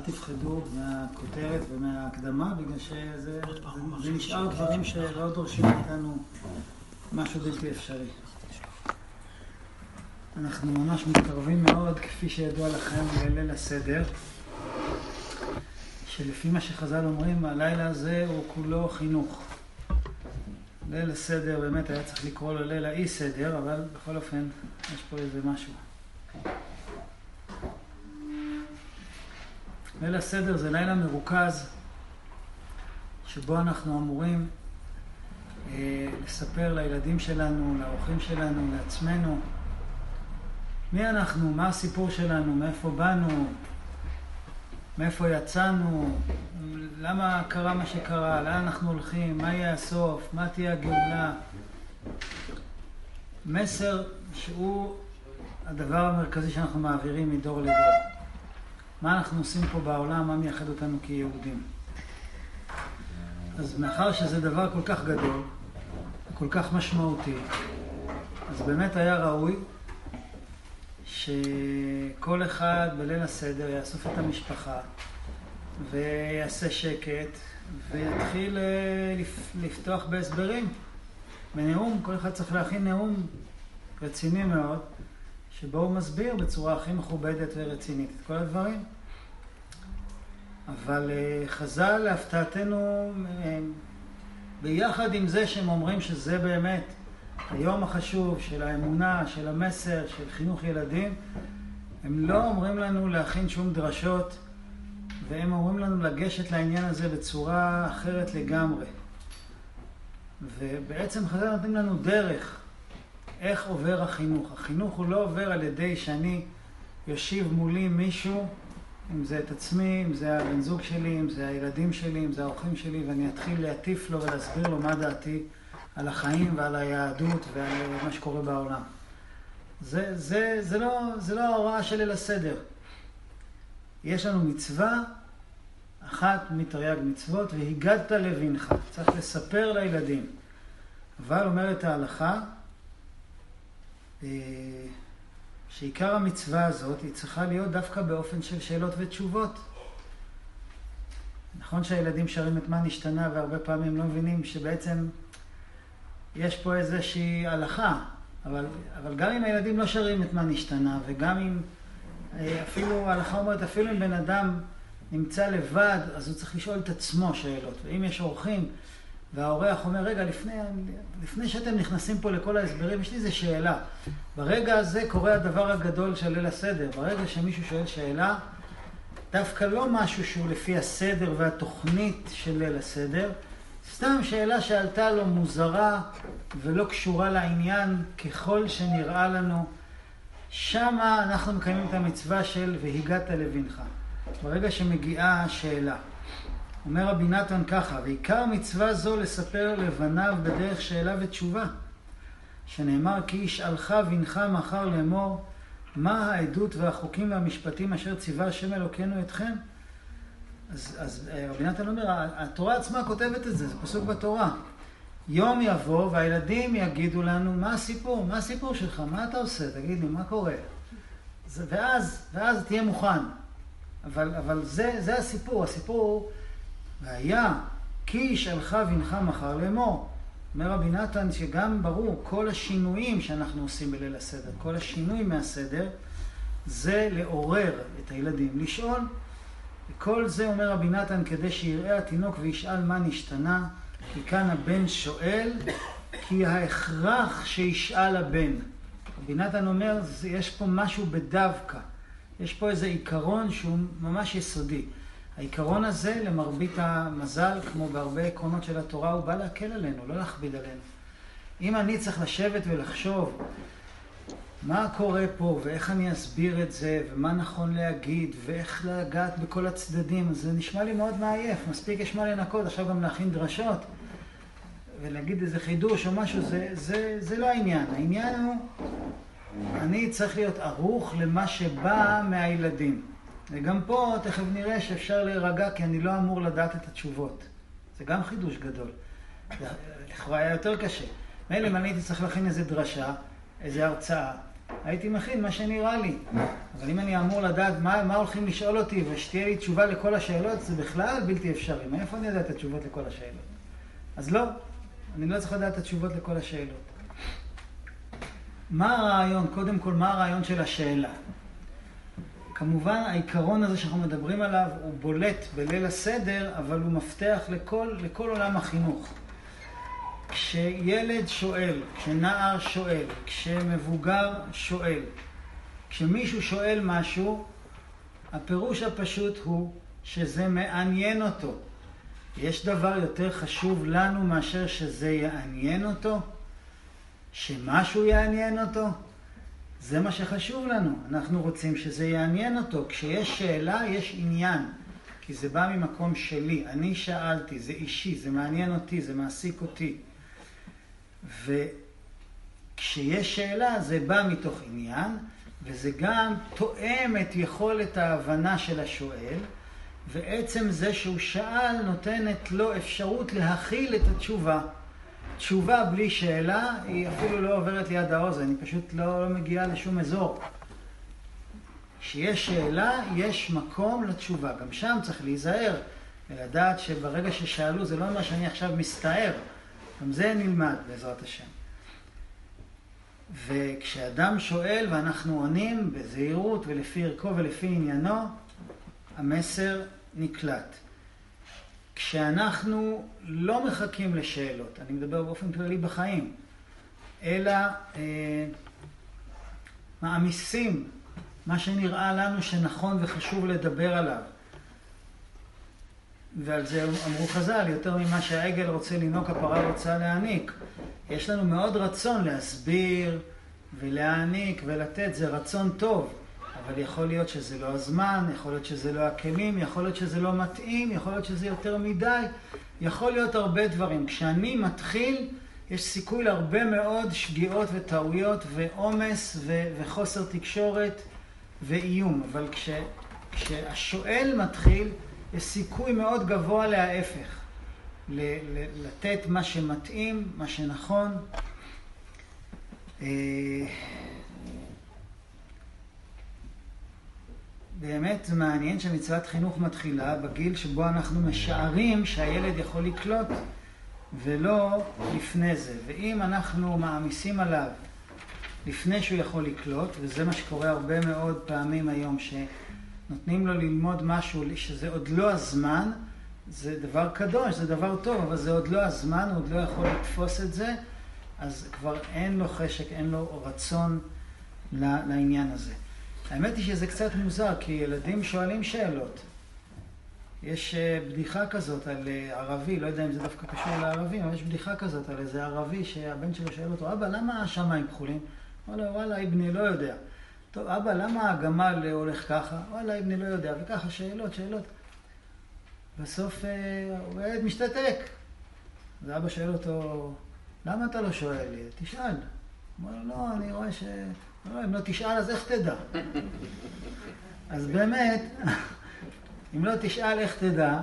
אל תפחדו מהכותרת ומההקדמה, בגלל שזה זה, זה נשאר דברים שלא דורשים איתנו משהו בלתי אפשרי. אנחנו ממש מתקרבים מאוד, כפי שידוע לכם, לליל הסדר, שלפי מה שחז"ל אומרים, הלילה הזה הוא כולו חינוך. ליל הסדר באמת היה צריך לקרוא לו ליל האי סדר, אבל בכל אופן, יש פה איזה משהו. ליל הסדר זה לילה מרוכז, שבו אנחנו אמורים אה, לספר לילדים שלנו, לאורחים שלנו, לעצמנו, מי אנחנו, מה הסיפור שלנו, מאיפה באנו, מאיפה יצאנו, למה קרה מה שקרה, לאן אנחנו הולכים, מה יהיה הסוף, מה תהיה הגאולה. מסר שהוא הדבר המרכזי שאנחנו מעבירים מדור לדור. מה אנחנו עושים פה בעולם, מה מייחד אותנו כיהודים. אז מאחר שזה דבר כל כך גדול, כל כך משמעותי, אז באמת היה ראוי שכל אחד בליל הסדר יאסוף את המשפחה ויעשה שקט ויתחיל אה, לפתוח בהסברים, בנאום, כל אחד צריך להכין נאום רציני מאוד, שבו הוא מסביר בצורה הכי מכובדת ורצינית את כל הדברים. אבל אה, חז"ל, להפתעתנו, ביחד עם זה שהם אומרים שזה באמת היום החשוב של האמונה, של המסר, של חינוך ילדים, הם לא אומרים לנו להכין שום דרשות, והם אומרים לנו לגשת לעניין הזה בצורה אחרת לגמרי. ובעצם חז"ל נותנים לנו דרך איך עובר החינוך. החינוך הוא לא עובר על ידי שאני יושיב מולי מישהו, אם זה את עצמי, אם זה הבן זוג שלי, אם זה הילדים שלי, אם זה האורחים שלי, ואני אתחיל להטיף לו ולהסביר לו מה דעתי על החיים ועל היהדות ועל מה שקורה בעולם. זה, זה, זה, לא, זה לא ההוראה של ליל הסדר. יש לנו מצווה אחת מתרי"ג מצוות, והגדת לבנך. צריך לספר לילדים. אבל אומרת ההלכה, אה, שעיקר המצווה הזאת היא צריכה להיות דווקא באופן של שאלות ותשובות. נכון שהילדים שרים את מה נשתנה והרבה פעמים לא מבינים שבעצם יש פה איזושהי הלכה, אבל, אבל גם אם הילדים לא שרים את מה נשתנה וגם אם אה, אפילו ההלכה אומרת אפילו אם בן אדם נמצא לבד אז הוא צריך לשאול את עצמו שאלות ואם יש אורחים והאורח אומר, רגע, לפני, לפני שאתם נכנסים פה לכל ההסברים, יש לי איזו שאלה. ברגע הזה קורה הדבר הגדול של ליל הסדר. ברגע שמישהו שואל שאלה, דווקא לא משהו שהוא לפי הסדר והתוכנית של ליל הסדר, סתם שאלה שעלתה לו מוזרה ולא קשורה לעניין ככל שנראה לנו. שמה אנחנו מקיימים את המצווה של והגעת לבנך. ברגע שמגיעה השאלה. אומר רבי נתן ככה, ועיקר מצווה זו לספר לבניו בדרך שאלה ותשובה, שנאמר כי ישאלך בנך מחר לאמור, מה העדות והחוקים והמשפטים אשר ציווה השם אלוקינו אתכם? אז, אז אה, רבי נתן אומר, התורה עצמה כותבת את זה, זה פסוק בתורה. יום יבוא והילדים יגידו לנו, מה הסיפור? מה הסיפור שלך? מה אתה עושה? תגיד לי, מה קורה? ואז, ואז תהיה מוכן. אבל, אבל זה, זה הסיפור. הסיפור והיה כי ישאלך בנך מחר לאמור. אומר רבי נתן שגם ברור, כל השינויים שאנחנו עושים בליל הסדר, כל השינוי מהסדר, זה לעורר את הילדים לשאול. וכל זה אומר רבי נתן כדי שיראה התינוק וישאל מה נשתנה, כי כאן הבן שואל, כי ההכרח שישאל הבן. רבי נתן אומר, יש פה משהו בדווקא, יש פה איזה עיקרון שהוא ממש יסודי. העיקרון הזה, למרבית המזל, כמו בהרבה עקרונות של התורה, הוא בא להקל עלינו, לא להכביד עלינו. אם אני צריך לשבת ולחשוב מה קורה פה, ואיך אני אסביר את זה, ומה נכון להגיד, ואיך לגעת בכל הצדדים, זה נשמע לי מאוד מעייף. מספיק יש מה לנקות, עכשיו גם להכין דרשות, ולהגיד איזה חידוש או משהו, זה, זה, זה לא העניין. העניין הוא, אני צריך להיות ערוך למה שבא מהילדים. וגם פה תכף נראה שאפשר להירגע כי אני לא אמור לדעת את התשובות. זה גם חידוש גדול. לכאורה היה יותר קשה. מילא אם אני הייתי צריך להכין איזה דרשה, איזה הרצאה, הייתי מכין מה שנראה לי. אבל אם אני אמור לדעת מה, מה הולכים לשאול אותי ושתהיה לי תשובה לכל השאלות, זה בכלל בלתי אפשרי. מאיפה אני יודע את התשובות לכל השאלות? אז לא, אני לא צריך לדעת את התשובות לכל השאלות. מה הרעיון? קודם כל, מה הרעיון של השאלה? כמובן, העיקרון הזה שאנחנו מדברים עליו הוא בולט בליל הסדר, אבל הוא מפתח לכל, לכל עולם החינוך. כשילד שואל, כשנער שואל, כשמבוגר שואל, כשמישהו שואל משהו, הפירוש הפשוט הוא שזה מעניין אותו. יש דבר יותר חשוב לנו מאשר שזה יעניין אותו? שמשהו יעניין אותו? זה מה שחשוב לנו. אנחנו רוצים שזה יעניין אותו. כשיש שאלה, יש עניין. כי זה בא ממקום שלי. אני שאלתי, זה אישי, זה מעניין אותי, זה מעסיק אותי. וכשיש שאלה, זה בא מתוך עניין, וזה גם תואם את יכולת ההבנה של השואל, ועצם זה שהוא שאל נותנת לו אפשרות להכיל את התשובה. תשובה בלי שאלה, היא אפילו לא עוברת ליד האוזן, היא פשוט לא, לא מגיעה לשום אזור. כשיש שאלה, יש מקום לתשובה. גם שם צריך להיזהר ולדעת שברגע ששאלו, זה לא אומר שאני עכשיו מסתער. גם זה נלמד בעזרת השם. וכשאדם שואל ואנחנו עונים בזהירות ולפי ערכו ולפי עניינו, המסר נקלט. כשאנחנו לא מחכים לשאלות, אני מדבר באופן כללי בחיים, אלא אה, מעמיסים מה שנראה לנו שנכון וחשוב לדבר עליו. ועל זה אמרו חז"ל, יותר ממה שהעגל רוצה לנהוג, הפרה רוצה להעניק. יש לנו מאוד רצון להסביר ולהעניק ולתת, זה רצון טוב. אבל יכול להיות שזה לא הזמן, יכול להיות שזה לא הכלים, יכול להיות שזה לא מתאים, יכול להיות שזה יותר מדי, יכול להיות הרבה דברים. כשאני מתחיל, יש סיכוי להרבה מאוד שגיאות וטעויות ועומס ו- וחוסר תקשורת ואיום. אבל כש- כשהשואל מתחיל, יש סיכוי מאוד גבוה להפך. לתת מה שמתאים, מה שנכון. אה, באמת מעניין שמצוות חינוך מתחילה בגיל שבו אנחנו משערים שהילד יכול לקלוט ולא לפני זה. ואם אנחנו מעמיסים עליו לפני שהוא יכול לקלוט, וזה מה שקורה הרבה מאוד פעמים היום, שנותנים לו ללמוד משהו שזה עוד לא הזמן, זה דבר קדוש, זה דבר טוב, אבל זה עוד לא הזמן, הוא עוד לא יכול לתפוס את זה, אז כבר אין לו חשק, אין לו רצון לעניין הזה. האמת היא שזה קצת מוזר, כי ילדים שואלים שאלות. יש אה, בדיחה כזאת על אה, ערבי, לא יודע אם זה דווקא קשור לערבים, אבל יש בדיחה כזאת על איזה ערבי שהבן שלו שואל אותו, אבא, למה השמיים כחולים? הוא אומר לו, וואלה, אבני לא יודע. טוב, אבא, למה הגמל הולך ככה? וואלה, אבני לא יודע. וככה, שאלות, שאלות. בסוף הוא אה, ילד משתתק. ואבא שואל אותו, למה אתה לא שואל? תשאל. הוא אומר לו, לא, אני רואה ש... לא, אם לא תשאל, אז איך תדע? אז באמת, אם לא תשאל, איך תדע?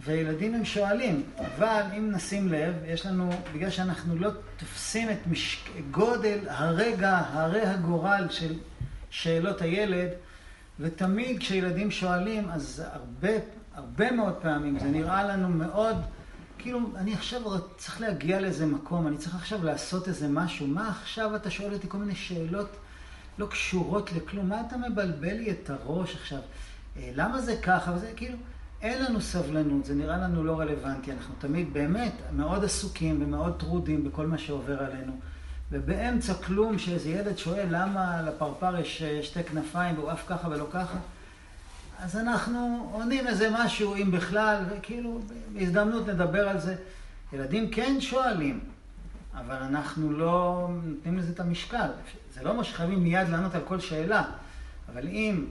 וילדים הם שואלים, אבל אם נשים לב, יש לנו, בגלל שאנחנו לא תופסים את משק... גודל הרגע, הרי הגורל של שאלות הילד, ותמיד כשילדים שואלים, אז הרבה, הרבה מאוד פעמים זה נראה לנו מאוד כאילו, אני עכשיו צריך להגיע לאיזה מקום, אני צריך עכשיו לעשות איזה משהו. מה עכשיו אתה שואל אותי כל מיני שאלות לא קשורות לכלום? מה אתה מבלבל לי את הראש עכשיו? אה, למה זה ככה? וזה כאילו, אין לנו סבלנות, זה נראה לנו לא רלוונטי. אנחנו תמיד באמת מאוד עסוקים ומאוד טרודים בכל מה שעובר עלינו. ובאמצע כלום, שאיזה ילד שואל למה לפרפר יש אה, שתי כנפיים והוא עף ככה ולא ככה, אז אנחנו עונים איזה משהו, אם בכלל, וכאילו, בהזדמנות נדבר על זה. ילדים כן שואלים, אבל אנחנו לא נותנים לזה את המשקל. זה לא אומר שחייבים מיד לענות על כל שאלה, אבל אם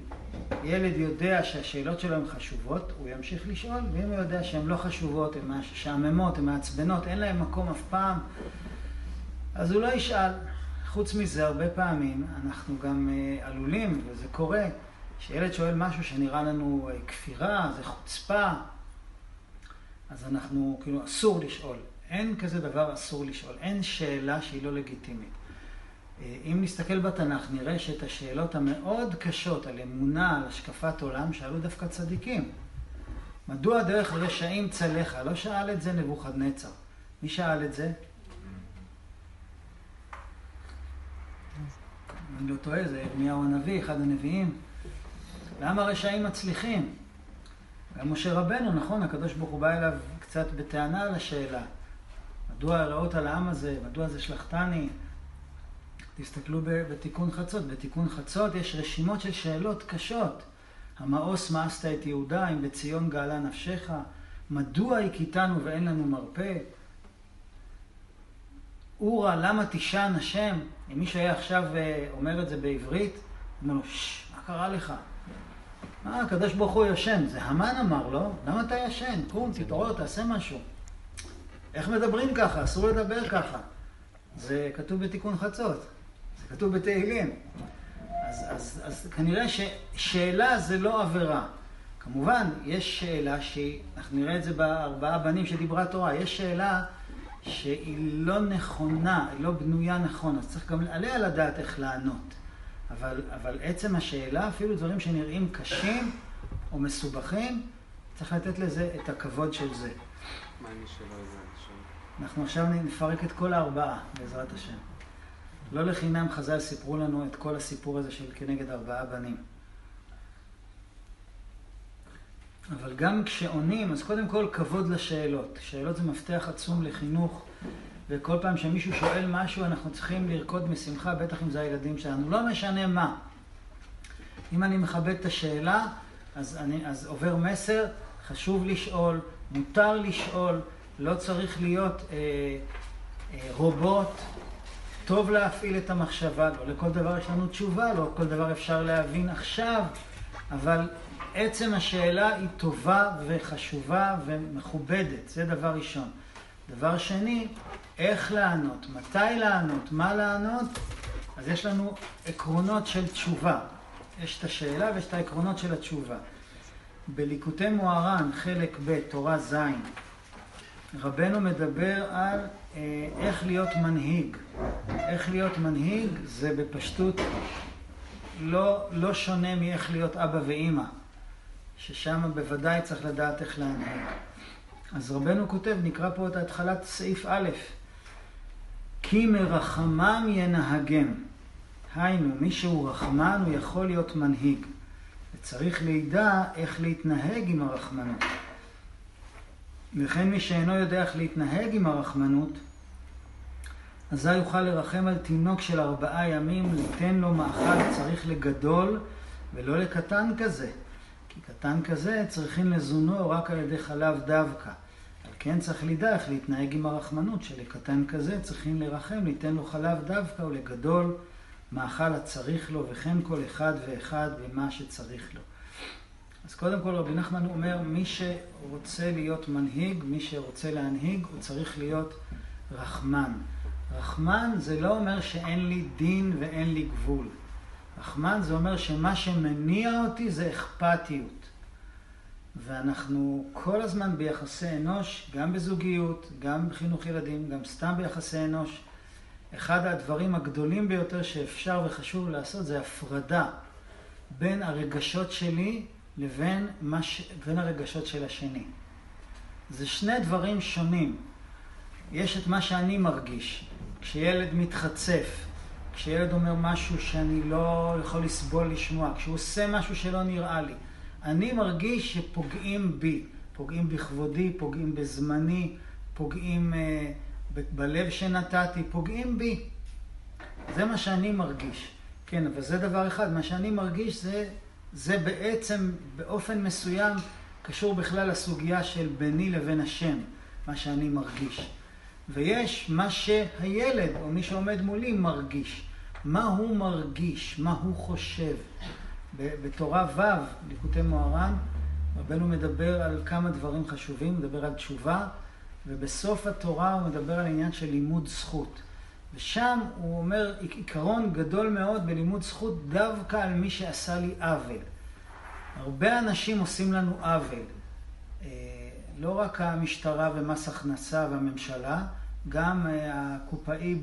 ילד יודע שהשאלות שלו הן חשובות, הוא ימשיך לשאול, ואם הוא יודע שהן לא חשובות, הן משעממות, הן מעצבנות, אין להן מקום אף פעם, אז הוא לא ישאל. חוץ מזה, הרבה פעמים אנחנו גם אה, עלולים, וזה קורה, כשילד שואל משהו שנראה לנו אה, כפירה, זה חוצפה, אז אנחנו, כאילו, אסור לשאול. אין כזה דבר אסור לשאול. אין שאלה שהיא לא לגיטימית. אם נסתכל בתנ"ך, נראה שאת השאלות המאוד קשות על אמונה, על השקפת עולם, שאלו דווקא צדיקים. מדוע דרך רשעים צלחה? לא שאל את זה נבוכדנצר. מי שאל את זה? אני לא טועה, זה ירמיהו הנביא, אחד הנביאים. למה רשעים מצליחים? גם משה רבנו, נכון, הקדוש ברוך הוא בא אליו קצת בטענה על השאלה. מדוע הרעות על העם הזה? מדוע זה שלחתני? תסתכלו בתיקון חצות. בתיקון חצות יש רשימות של שאלות קשות. המאוס מאסת את יהודה, אם בציון גאלה נפשך, מדוע הכיתנו ואין לנו מרפא? אורה, למה תישן השם? אם מישהו היה עכשיו אה, אומר את זה בעברית, אומר לו, ששש, מה קרה לך? מה, הקדוש ברוך הוא ישן. זה המן אמר לו, למה אתה ישן? קום, תתעורר, תעשה משהו. איך מדברים ככה? אסור לדבר ככה. זה כתוב בתיקון חצות, זה כתוב בתהילים. אז, אז, אז כנראה ששאלה זה לא עבירה. כמובן, יש שאלה שהיא, אנחנו נראה את זה בארבעה בנים שדיברה תורה, יש שאלה שהיא לא נכונה, היא לא בנויה נכון, אז צריך גם עליה לדעת איך לענות. אבל, אבל עצם השאלה, אפילו דברים שנראים קשים או מסובכים, צריך לתת לזה את הכבוד של זה. מה? אנחנו עכשיו נפרק את כל הארבעה, בעזרת השם. לא לחינם חז"ל סיפרו לנו את כל הסיפור הזה של כנגד ארבעה בנים. אבל גם כשעונים, אז קודם כל כבוד לשאלות. שאלות זה מפתח עצום לחינוך, וכל פעם שמישהו שואל משהו אנחנו צריכים לרקוד משמחה, בטח אם זה הילדים שלנו. לא משנה מה. אם אני מכבד את השאלה, אז, אני, אז עובר מסר, חשוב לשאול, מותר לשאול, לא צריך להיות אה, אה, רובוט, טוב להפעיל את המחשבה, לא לכל דבר יש לנו תשובה, לא כל דבר אפשר להבין עכשיו, אבל עצם השאלה היא טובה וחשובה ומכובדת, זה דבר ראשון. דבר שני, איך לענות, מתי לענות, מה לענות, אז יש לנו עקרונות של תשובה. יש את השאלה ויש את העקרונות של התשובה. בליקוטי מוהר"ן, חלק ב', תורה ז', רבנו מדבר על אה, איך להיות מנהיג. איך להיות מנהיג זה בפשטות לא, לא שונה מאיך להיות אבא ואימא, ששם בוודאי צריך לדעת איך להנהיג. אז רבנו כותב, נקרא פה את התחלת סעיף א', כי מרחמם ינהגם. היינו, מי שהוא רחמן הוא יכול להיות מנהיג. וצריך לידע איך להתנהג עם הרחמנות. וכן מי שאינו יודע איך להתנהג עם הרחמנות, אזי יוכל לרחם על תינוק של ארבעה ימים, ליתן לו מאכל צריך לגדול ולא לקטן כזה. כי קטן כזה צריכים לזונו רק על ידי חלב דווקא. כן צריך לדע איך להתנהג עם הרחמנות, שלקטן כזה צריכים לרחם, ליתן לו חלב דווקא ולגדול מאכל הצריך לו, וכן כל אחד ואחד במה שצריך לו. אז קודם כל רבי נחמן אומר, מי שרוצה להיות מנהיג, מי שרוצה להנהיג, הוא צריך להיות רחמן. רחמן זה לא אומר שאין לי דין ואין לי גבול. רחמן זה אומר שמה שמניע אותי זה אכפתיות. ואנחנו כל הזמן ביחסי אנוש, גם בזוגיות, גם בחינוך ילדים, גם סתם ביחסי אנוש. אחד הדברים הגדולים ביותר שאפשר וחשוב לעשות זה הפרדה בין הרגשות שלי לבין ש... בין הרגשות של השני. זה שני דברים שונים. יש את מה שאני מרגיש. כשילד מתחצף, כשילד אומר משהו שאני לא יכול לסבול לשמוע, כשהוא עושה משהו שלא נראה לי, אני מרגיש שפוגעים בי, פוגעים בכבודי, פוגעים בזמני, פוגעים אה, ב- בלב שנתתי, פוגעים בי. זה מה שאני מרגיש. כן, אבל זה דבר אחד, מה שאני מרגיש זה זה בעצם באופן מסוים קשור בכלל לסוגיה של ביני לבין השם, מה שאני מרגיש. ויש מה שהילד או מי שעומד מולי מרגיש. מה הוא מרגיש, מה הוא חושב. בתורה ו', ליקוטי מוהר"ן, רבנו מדבר על כמה דברים חשובים, מדבר על תשובה, ובסוף התורה הוא מדבר על עניין של לימוד זכות. ושם הוא אומר עיקרון גדול מאוד בלימוד זכות דווקא על מי שעשה לי עוול. הרבה אנשים עושים לנו עוול. אה, לא רק המשטרה ומס הכנסה והממשלה, גם אה, הקופאי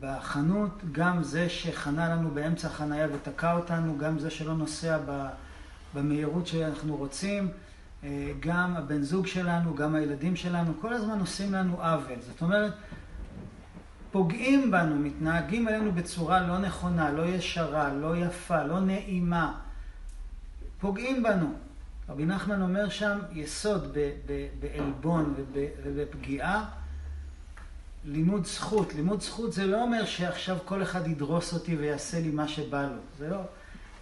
בחנות, גם זה שחנה לנו באמצע החנייה ותקע אותנו, גם זה שלא נוסע במהירות שאנחנו רוצים, אה, גם הבן זוג שלנו, גם הילדים שלנו, כל הזמן עושים לנו עוול. זאת אומרת, פוגעים בנו, מתנהגים עלינו בצורה לא נכונה, לא ישרה, לא יפה, לא נעימה. פוגעים בנו. רבי נחמן אומר שם יסוד בעלבון ובפגיעה, לימוד זכות. לימוד זכות זה לא אומר שעכשיו כל אחד ידרוס אותי ויעשה לי מה שבא לו. זה לא...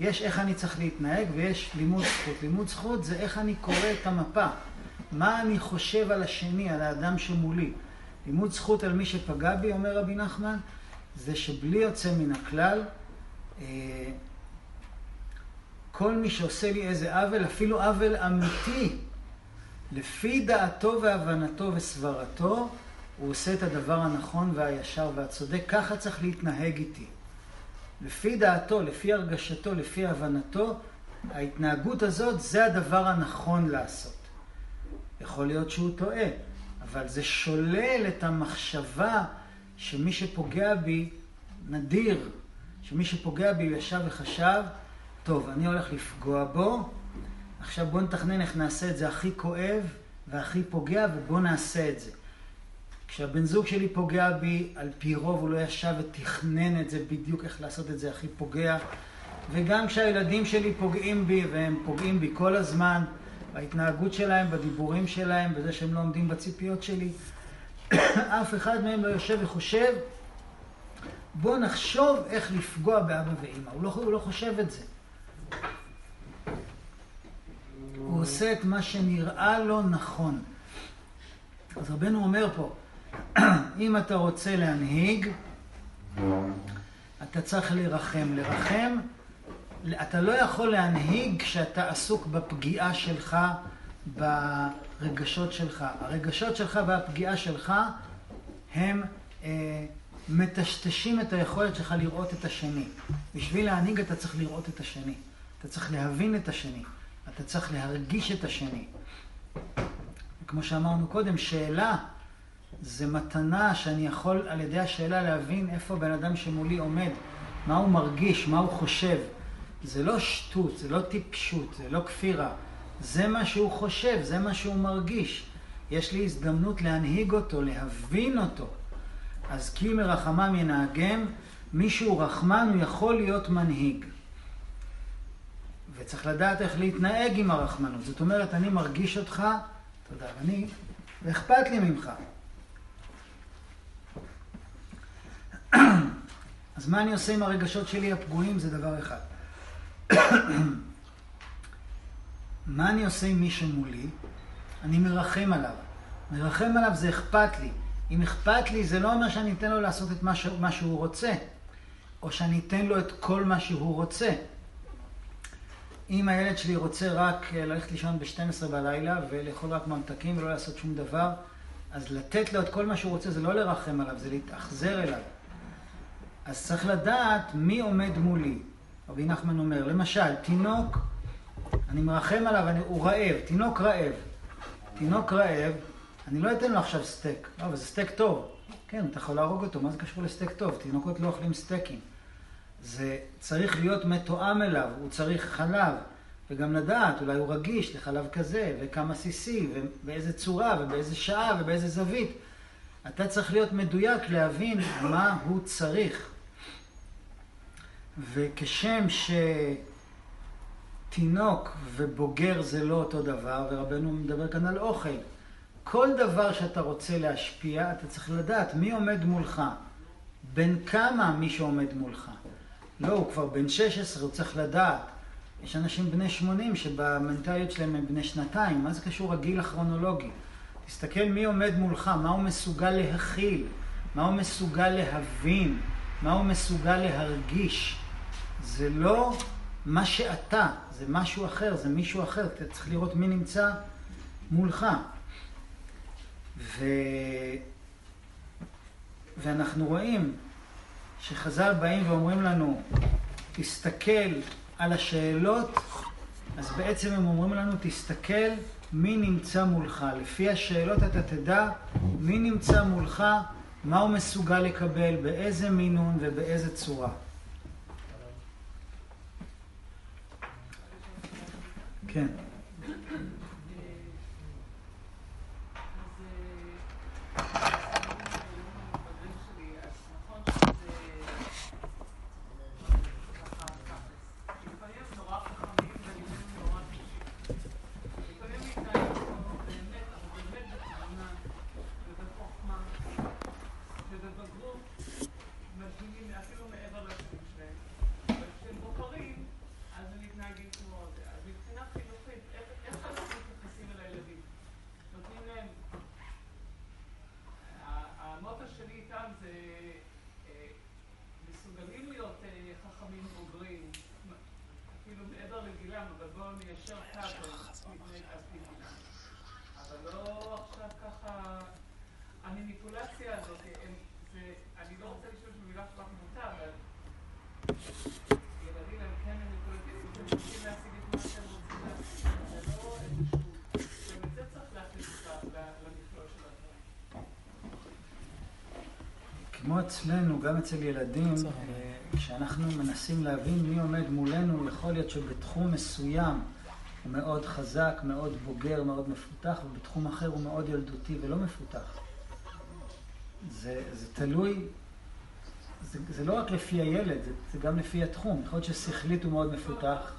יש איך אני צריך להתנהג ויש לימוד זכות. לימוד זכות זה איך אני קורא את המפה. מה אני חושב על השני, על האדם שמולי. לימוד זכות על מי שפגע בי, אומר רבי נחמן, זה שבלי יוצא מן הכלל, אה, כל מי שעושה לי איזה עוול, אפילו עוול אמיתי, לפי דעתו והבנתו וסברתו, הוא עושה את הדבר הנכון והישר והצודק. ככה צריך להתנהג איתי. לפי דעתו, לפי הרגשתו, לפי הבנתו, ההתנהגות הזאת זה הדבר הנכון לעשות. יכול להיות שהוא טועה, אבל זה שולל את המחשבה שמי שפוגע בי נדיר, שמי שפוגע בי ישב וחשב, טוב, אני הולך לפגוע בו, עכשיו בואו נתכנן איך נעשה את זה הכי כואב והכי פוגע ובואו נעשה את זה. כשהבן זוג שלי פוגע בי, על פי רוב הוא לא ישב ותכנן את זה בדיוק איך לעשות את זה הכי פוגע. וגם כשהילדים שלי פוגעים בי, והם פוגעים בי כל הזמן, בהתנהגות שלהם, בדיבורים שלהם, בזה שהם לא עומדים בציפיות שלי, אף אחד מהם לא יושב וחושב, בוא נחשוב איך לפגוע באבא ואימא. הוא לא, הוא לא חושב את זה. הוא עושה את מה שנראה לו נכון. אז רבנו אומר פה, אם אתה רוצה להנהיג, אתה צריך לרחם. לרחם, אתה לא יכול להנהיג כשאתה עסוק בפגיעה שלך, ברגשות שלך. הרגשות שלך והפגיעה שלך הם אה, מטשטשים את היכולת שלך לראות את השני. בשביל להנהיג אתה צריך לראות את השני. אתה צריך להבין את השני. אתה צריך להרגיש את השני. כמו שאמרנו קודם, שאלה זה מתנה שאני יכול על ידי השאלה להבין איפה בן אדם שמולי עומד, מה הוא מרגיש, מה הוא חושב. זה לא שטות, זה לא טיפשות, זה לא כפירה. זה מה שהוא חושב, זה מה שהוא מרגיש. יש לי הזדמנות להנהיג אותו, להבין אותו. אז כי מרחמם ינהגם, מי שהוא רחמן הוא יכול להיות מנהיג. וצריך לדעת איך להתנהג עם הרחמנות. זאת אומרת, אני מרגיש אותך, תודה, אני, ואכפת לי ממך. אז מה אני עושה עם הרגשות שלי הפגועים זה דבר אחד. מה אני עושה עם מי שמולי? אני מרחם עליו. מרחם עליו זה אכפת לי. אם אכפת לי, זה לא אומר שאני אתן לו לעשות את מה, ש... מה שהוא רוצה, או שאני אתן לו את כל מה שהוא רוצה. אם הילד שלי רוצה רק אה, ללכת לישון ב-12 בלילה ולאכול רק ממתקים ולא לעשות שום דבר, אז לתת לו את כל מה שהוא רוצה זה לא לרחם עליו, זה להתאכזר אליו. אז צריך לדעת מי עומד מולי. רבי נחמן אומר, למשל, תינוק, אני מרחם עליו, אני, הוא רעב, תינוק רעב. תינוק רעב, אני לא אתן לו עכשיו סטייק. לא, אבל זה סטייק טוב. כן, אתה יכול להרוג אותו, מה זה קשור לסטייק טוב? תינוקות לא אוכלים סטייקים. זה צריך להיות מתואם אליו, הוא צריך חלב, וגם לדעת, אולי הוא רגיש לחלב כזה, וכמה סיסי, ובאיזה צורה, ובאיזה שעה, ובאיזה זווית. אתה צריך להיות מדויק להבין מה הוא צריך. וכשם שתינוק ובוגר זה לא אותו דבר, ורבנו מדבר כאן על אוכל, כל דבר שאתה רוצה להשפיע, אתה צריך לדעת מי עומד מולך, בין כמה מי שעומד מולך. לא, הוא כבר בן 16, הוא צריך לדעת. יש אנשים בני 80 שבמנטליות שלהם הם בני שנתיים, מה זה קשור הגיל הכרונולוגי? תסתכל מי עומד מולך, מה הוא מסוגל להכיל, מה הוא מסוגל להבין, מה הוא מסוגל להרגיש. זה לא מה שאתה, זה משהו אחר, זה מישהו אחר. אתה צריך לראות מי נמצא מולך. ו... ואנחנו רואים שחז"ל באים ואומרים לנו, תסתכל על השאלות, אז בעצם הם אומרים לנו, תסתכל מי נמצא מולך. לפי השאלות אתה תדע מי נמצא מולך מה הוא מסוגל לקבל, באיזה מינון ובאיזה צורה. כן. אצל ילדים, אה, כשאנחנו מנסים להבין מי עומד מולנו, יכול להיות שבתחום מסוים הוא מאוד חזק, מאוד בוגר, מאוד מפותח, ובתחום אחר הוא מאוד ילדותי ולא מפותח. זה, זה תלוי, זה, זה לא רק לפי הילד, זה, זה גם לפי התחום. יכול להיות ששכלית הוא מאוד מפותח.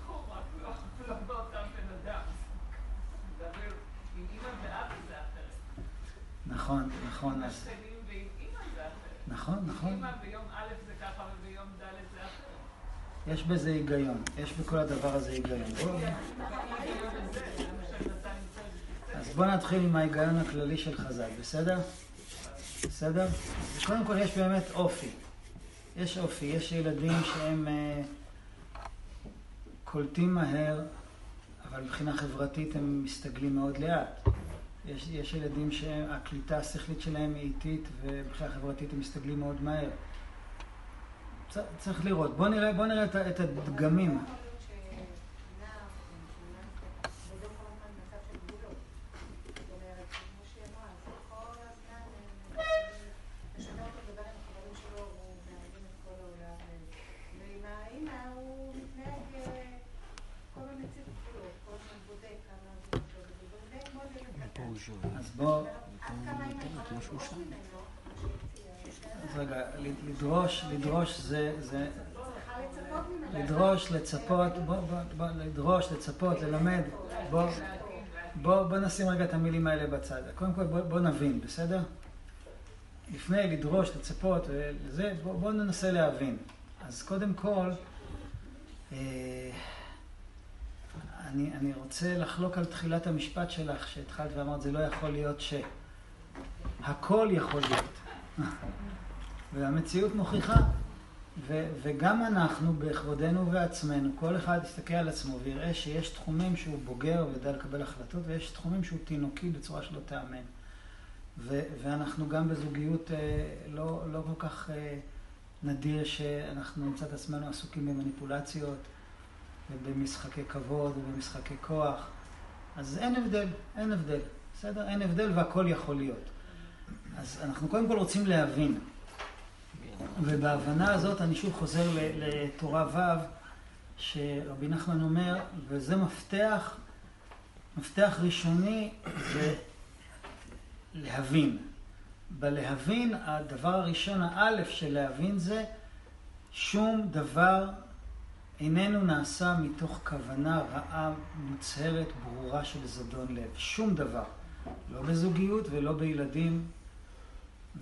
נכון, נכון. אז... נכון, נכון. ביום א' זה ככה וביום ד' זה אחרת. יש בזה היגיון, יש בכל הדבר הזה היגיון. אז בוא נתחיל עם ההיגיון הכללי של חז"ל, בסדר? בסדר? קודם כל יש באמת אופי. יש אופי, יש ילדים שהם uh, קולטים מהר, אבל מבחינה חברתית הם מסתגלים מאוד לאט. יש, יש ילדים שהקליטה השכלית שלהם היא איטית ומבחינה חברתית הם מסתגלים מאוד מהר. צריך לראות. בואו נראה, בוא נראה את הדגמים. לדרוש, לדרוש זה, זה... לדרוש, לצפות, בוא, בוא, בוא, לדרוש, לצפות, ללמד, בוא, בוא, בוא נשים רגע את המילים האלה בצד. קודם כל בוא, בוא נבין, בסדר? לפני לדרוש, לצפות, וזה, בוא, בוא ננסה להבין. אז קודם כל, אה, אני, אני רוצה לחלוק על תחילת המשפט שלך, שהתחלת ואמרת, זה לא יכול להיות ש... הכל יכול להיות. והמציאות מוכיחה, ו, וגם אנחנו, בכבודנו ובעצמנו, כל אחד יסתכל על עצמו ויראה שיש תחומים שהוא בוגר ויודע לקבל החלטות, ויש תחומים שהוא תינוקי בצורה שלא תאמן. ו, ואנחנו גם בזוגיות אה, לא, לא כל כך אה, נדיר שאנחנו נמצא את עצמנו עסוקים במניפולציות. ובמשחקי כבוד ובמשחקי כוח. אז אין הבדל, אין הבדל, בסדר? אין הבדל והכל יכול להיות. אז אנחנו קודם כל רוצים להבין. ובהבנה הזאת אני שוב חוזר לתורה ו', שרבי נחמן אומר, וזה מפתח, מפתח ראשוני זה להבין. בלהבין, הדבר הראשון, האלף של להבין זה שום דבר איננו נעשה מתוך כוונה רעה מוצהרת, ברורה של זדון לב. שום דבר. לא בזוגיות ולא בילדים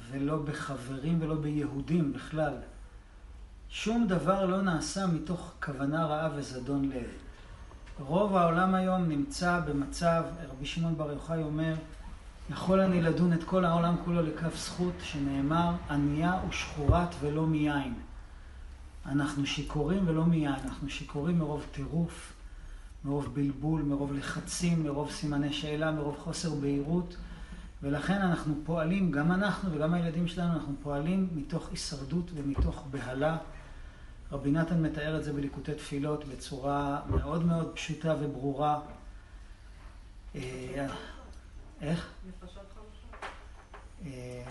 ולא בחברים ולא ביהודים בכלל. שום דבר לא נעשה מתוך כוונה רעה וזדון לב. רוב העולם היום נמצא במצב, רבי שמעון בר יוחאי אומר, יכול אני לדון את כל העולם כולו לכף זכות, שנאמר, ענייה ושחורת ולא מיין. אנחנו שיכורים ולא מיין, אנחנו שיכורים מרוב טירוף, מרוב בלבול, מרוב לחצים, מרוב סימני שאלה, מרוב חוסר בהירות, ולכן אנחנו פועלים, גם אנחנו וגם הילדים שלנו, אנחנו פועלים מתוך הישרדות ומתוך בהלה. רבי נתן מתאר את זה בליקוטי תפילות בצורה מאוד מאוד פשוטה וברורה. אה, איך? אה,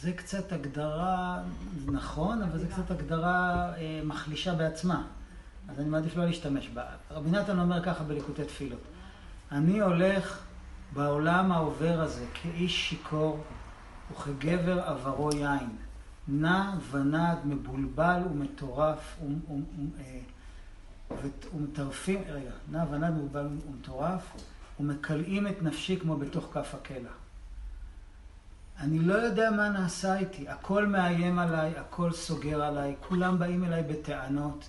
זה קצת הגדרה, נכון, אבל זה קצת הגדרה אה, מחלישה בעצמה. אז אני מעדיף לא להשתמש בה. רבי נתן אומר ככה בליקוטי תפילות: אני הולך בעולם העובר הזה כאיש שיכור וכגבר עברו יין, נע ונד, מבולבל ומטורף ומטרפים, רגע, נע ונד, מבולבל ומטורף ומקלעים את נפשי כמו בתוך כף הקלע. אני לא יודע מה נעשה איתי, הכל מאיים עליי, הכל סוגר עליי, כולם באים אליי בטענות.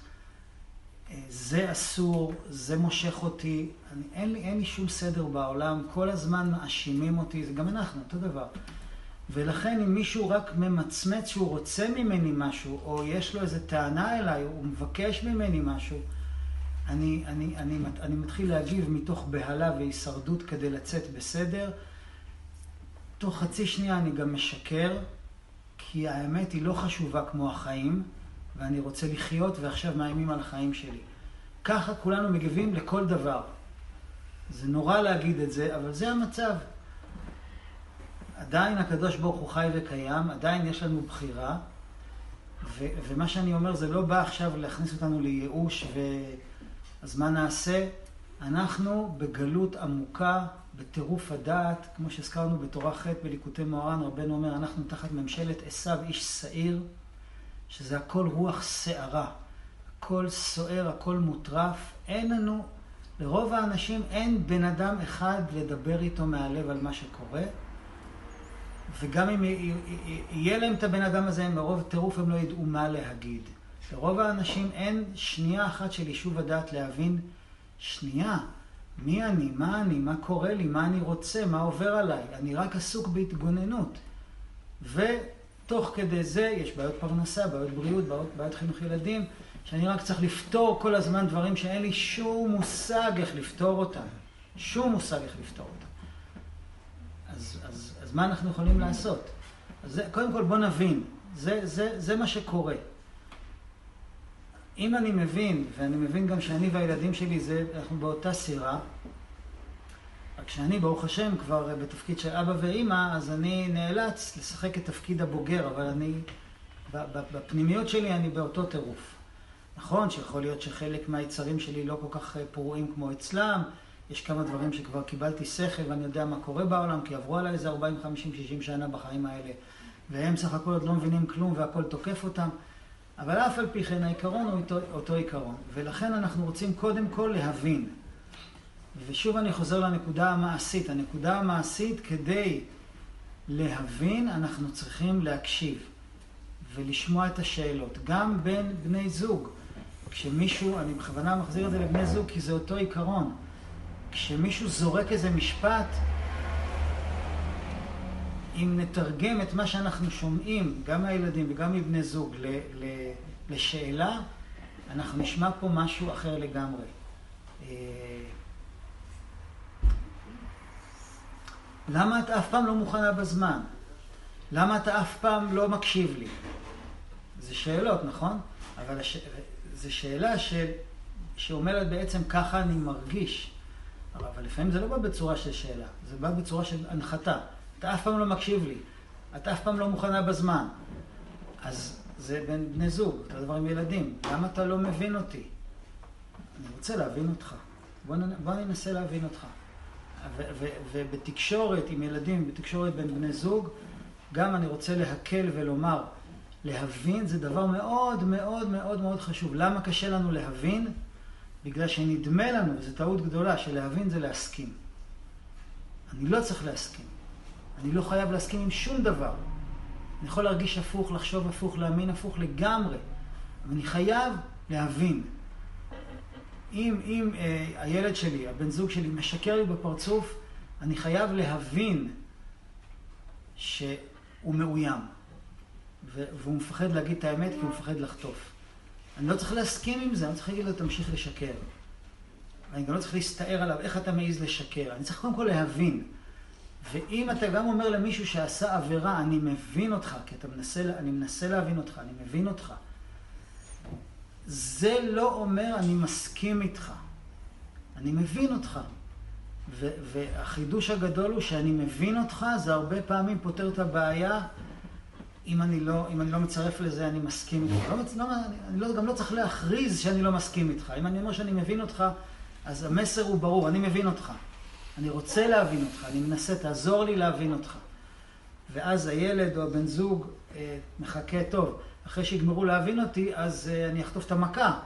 אה, זה אסור, זה מושך אותי, אני, אין, לי, אין לי שום סדר בעולם, כל הזמן מאשימים אותי, זה גם אנחנו, אותו דבר. ולכן אם מישהו רק ממצמץ שהוא רוצה ממני משהו, או יש לו איזו טענה אליי, הוא מבקש ממני משהו, אני, אני, אני, אני מתחיל להגיב מתוך בהלה והישרדות כדי לצאת בסדר. תוך חצי שנייה אני גם משקר, כי האמת היא לא חשובה כמו החיים, ואני רוצה לחיות, ועכשיו מאיימים על החיים שלי. ככה כולנו מגיבים לכל דבר. זה נורא להגיד את זה, אבל זה המצב. עדיין הקדוש ברוך הוא חי וקיים, עדיין יש לנו בחירה, ו- ומה שאני אומר זה לא בא עכשיו להכניס אותנו לייאוש, ואז מה נעשה? אנחנו בגלות עמוקה, בטירוף הדעת, כמו שהזכרנו בתורה ח' בליקוטי מוהר"ן, רבנו אומר, אנחנו תחת ממשלת עשיו איש שעיר, שזה הכל רוח שערה, הכל סוער, הכל מוטרף, אין לנו, לרוב האנשים אין בן אדם אחד לדבר איתו מהלב על מה שקורה, וגם אם יהיה להם את הבן אדם הזה, מרוב טירוף הם לא ידעו מה להגיד. לרוב האנשים אין שנייה אחת של יישוב הדעת להבין, שנייה, מי אני, מה אני, מה קורה לי, מה אני רוצה, מה עובר עליי. אני רק עסוק בהתגוננות. ותוך כדי זה יש בעיות פרנסה, בעיות בריאות, בעיות, בעיות חינוך ילדים, שאני רק צריך לפתור כל הזמן דברים שאין לי שום מושג איך לפתור אותם. שום מושג איך לפתור אותם. אז, אז, אז מה אנחנו יכולים לעשות? אז זה, קודם כל בוא נבין, זה, זה, זה מה שקורה. אם אני מבין, ואני מבין גם שאני והילדים שלי, זה, אנחנו באותה סירה, רק שאני, ברוך השם, כבר בתפקיד של אבא ואימא, אז אני נאלץ לשחק את תפקיד הבוגר, אבל אני, בפנימיות שלי אני באותו טירוף. נכון שיכול להיות שחלק מהיצרים שלי לא כל כך פרועים כמו אצלם, יש כמה דברים שכבר קיבלתי שכל ואני יודע מה קורה בעולם, כי עברו עליי איזה 40, 50, 60 שנה בחיים האלה, והם סך הכל עוד לא מבינים כלום והכל תוקף אותם. אבל אף על פי כן העיקרון הוא אותו, אותו עיקרון. ולכן אנחנו רוצים קודם כל להבין. ושוב אני חוזר לנקודה המעשית. הנקודה המעשית, כדי להבין, אנחנו צריכים להקשיב ולשמוע את השאלות. גם בין בני זוג. כשמישהו, אני בכוונה מחזיר את זה לבני זוג, כי זה אותו עיקרון. כשמישהו זורק איזה משפט, אם נתרגם את מה שאנחנו שומעים, גם מהילדים וגם מבני זוג, ל, ל, לשאלה, אנחנו נשמע פה משהו אחר לגמרי. אה, למה את אף פעם לא מוכנה בזמן? למה אתה אף פעם לא מקשיב לי? זה שאלות, נכון? אבל הש... זו שאלה של... שאומרת בעצם ככה אני מרגיש. אבל לפעמים זה לא בא בצורה של שאלה, זה בא בצורה של הנחתה. אתה אף פעם לא מקשיב לי, אתה אף פעם לא מוכנה בזמן. אז זה בין בני זוג, אותו דבר עם ילדים. למה אתה לא מבין אותי? אני רוצה להבין אותך. בוא, נ... בוא ננסה להבין אותך. ו- ו- ובתקשורת עם ילדים, בתקשורת בין בני זוג, גם אני רוצה להקל ולומר, להבין זה דבר מאוד מאוד מאוד מאוד חשוב. למה קשה לנו להבין? בגלל שנדמה לנו, וזו טעות גדולה, שלהבין זה להסכים. אני לא צריך להסכים. אני לא חייב להסכים עם שום דבר. אני יכול להרגיש הפוך, לחשוב הפוך, להאמין הפוך לגמרי. אבל אני חייב להבין. אם, אם אה, הילד שלי, הבן זוג שלי, משקר לי בפרצוף, אני חייב להבין שהוא מאוים. והוא מפחד להגיד את האמת כי הוא מפחד לחטוף. אני לא צריך להסכים עם זה, אני צריך להגיד לו, תמשיך לשקר. אני גם לא צריך להסתער עליו, איך אתה מעז לשקר. אני צריך קודם כל להבין. ואם אתה גם אומר למישהו שעשה עבירה, אני מבין אותך, כי אתה מנסה, אני מנסה להבין אותך, אני מבין אותך. זה לא אומר אני מסכים איתך. אני מבין אותך. והחידוש הגדול הוא שאני מבין אותך, זה הרבה פעמים פותר את הבעיה. אם אני לא, אם אני לא מצרף לזה, אני מסכים איתך. לא, לא, אני לא, גם לא צריך להכריז שאני לא מסכים איתך. אם אני אומר שאני מבין אותך, אז המסר הוא ברור, אני מבין אותך. אני רוצה להבין אותך, אני מנסה, תעזור לי להבין אותך. ואז הילד או הבן זוג אה, מחכה, טוב, אחרי שיגמרו להבין אותי, אז אה, אני אחטוף את המכה.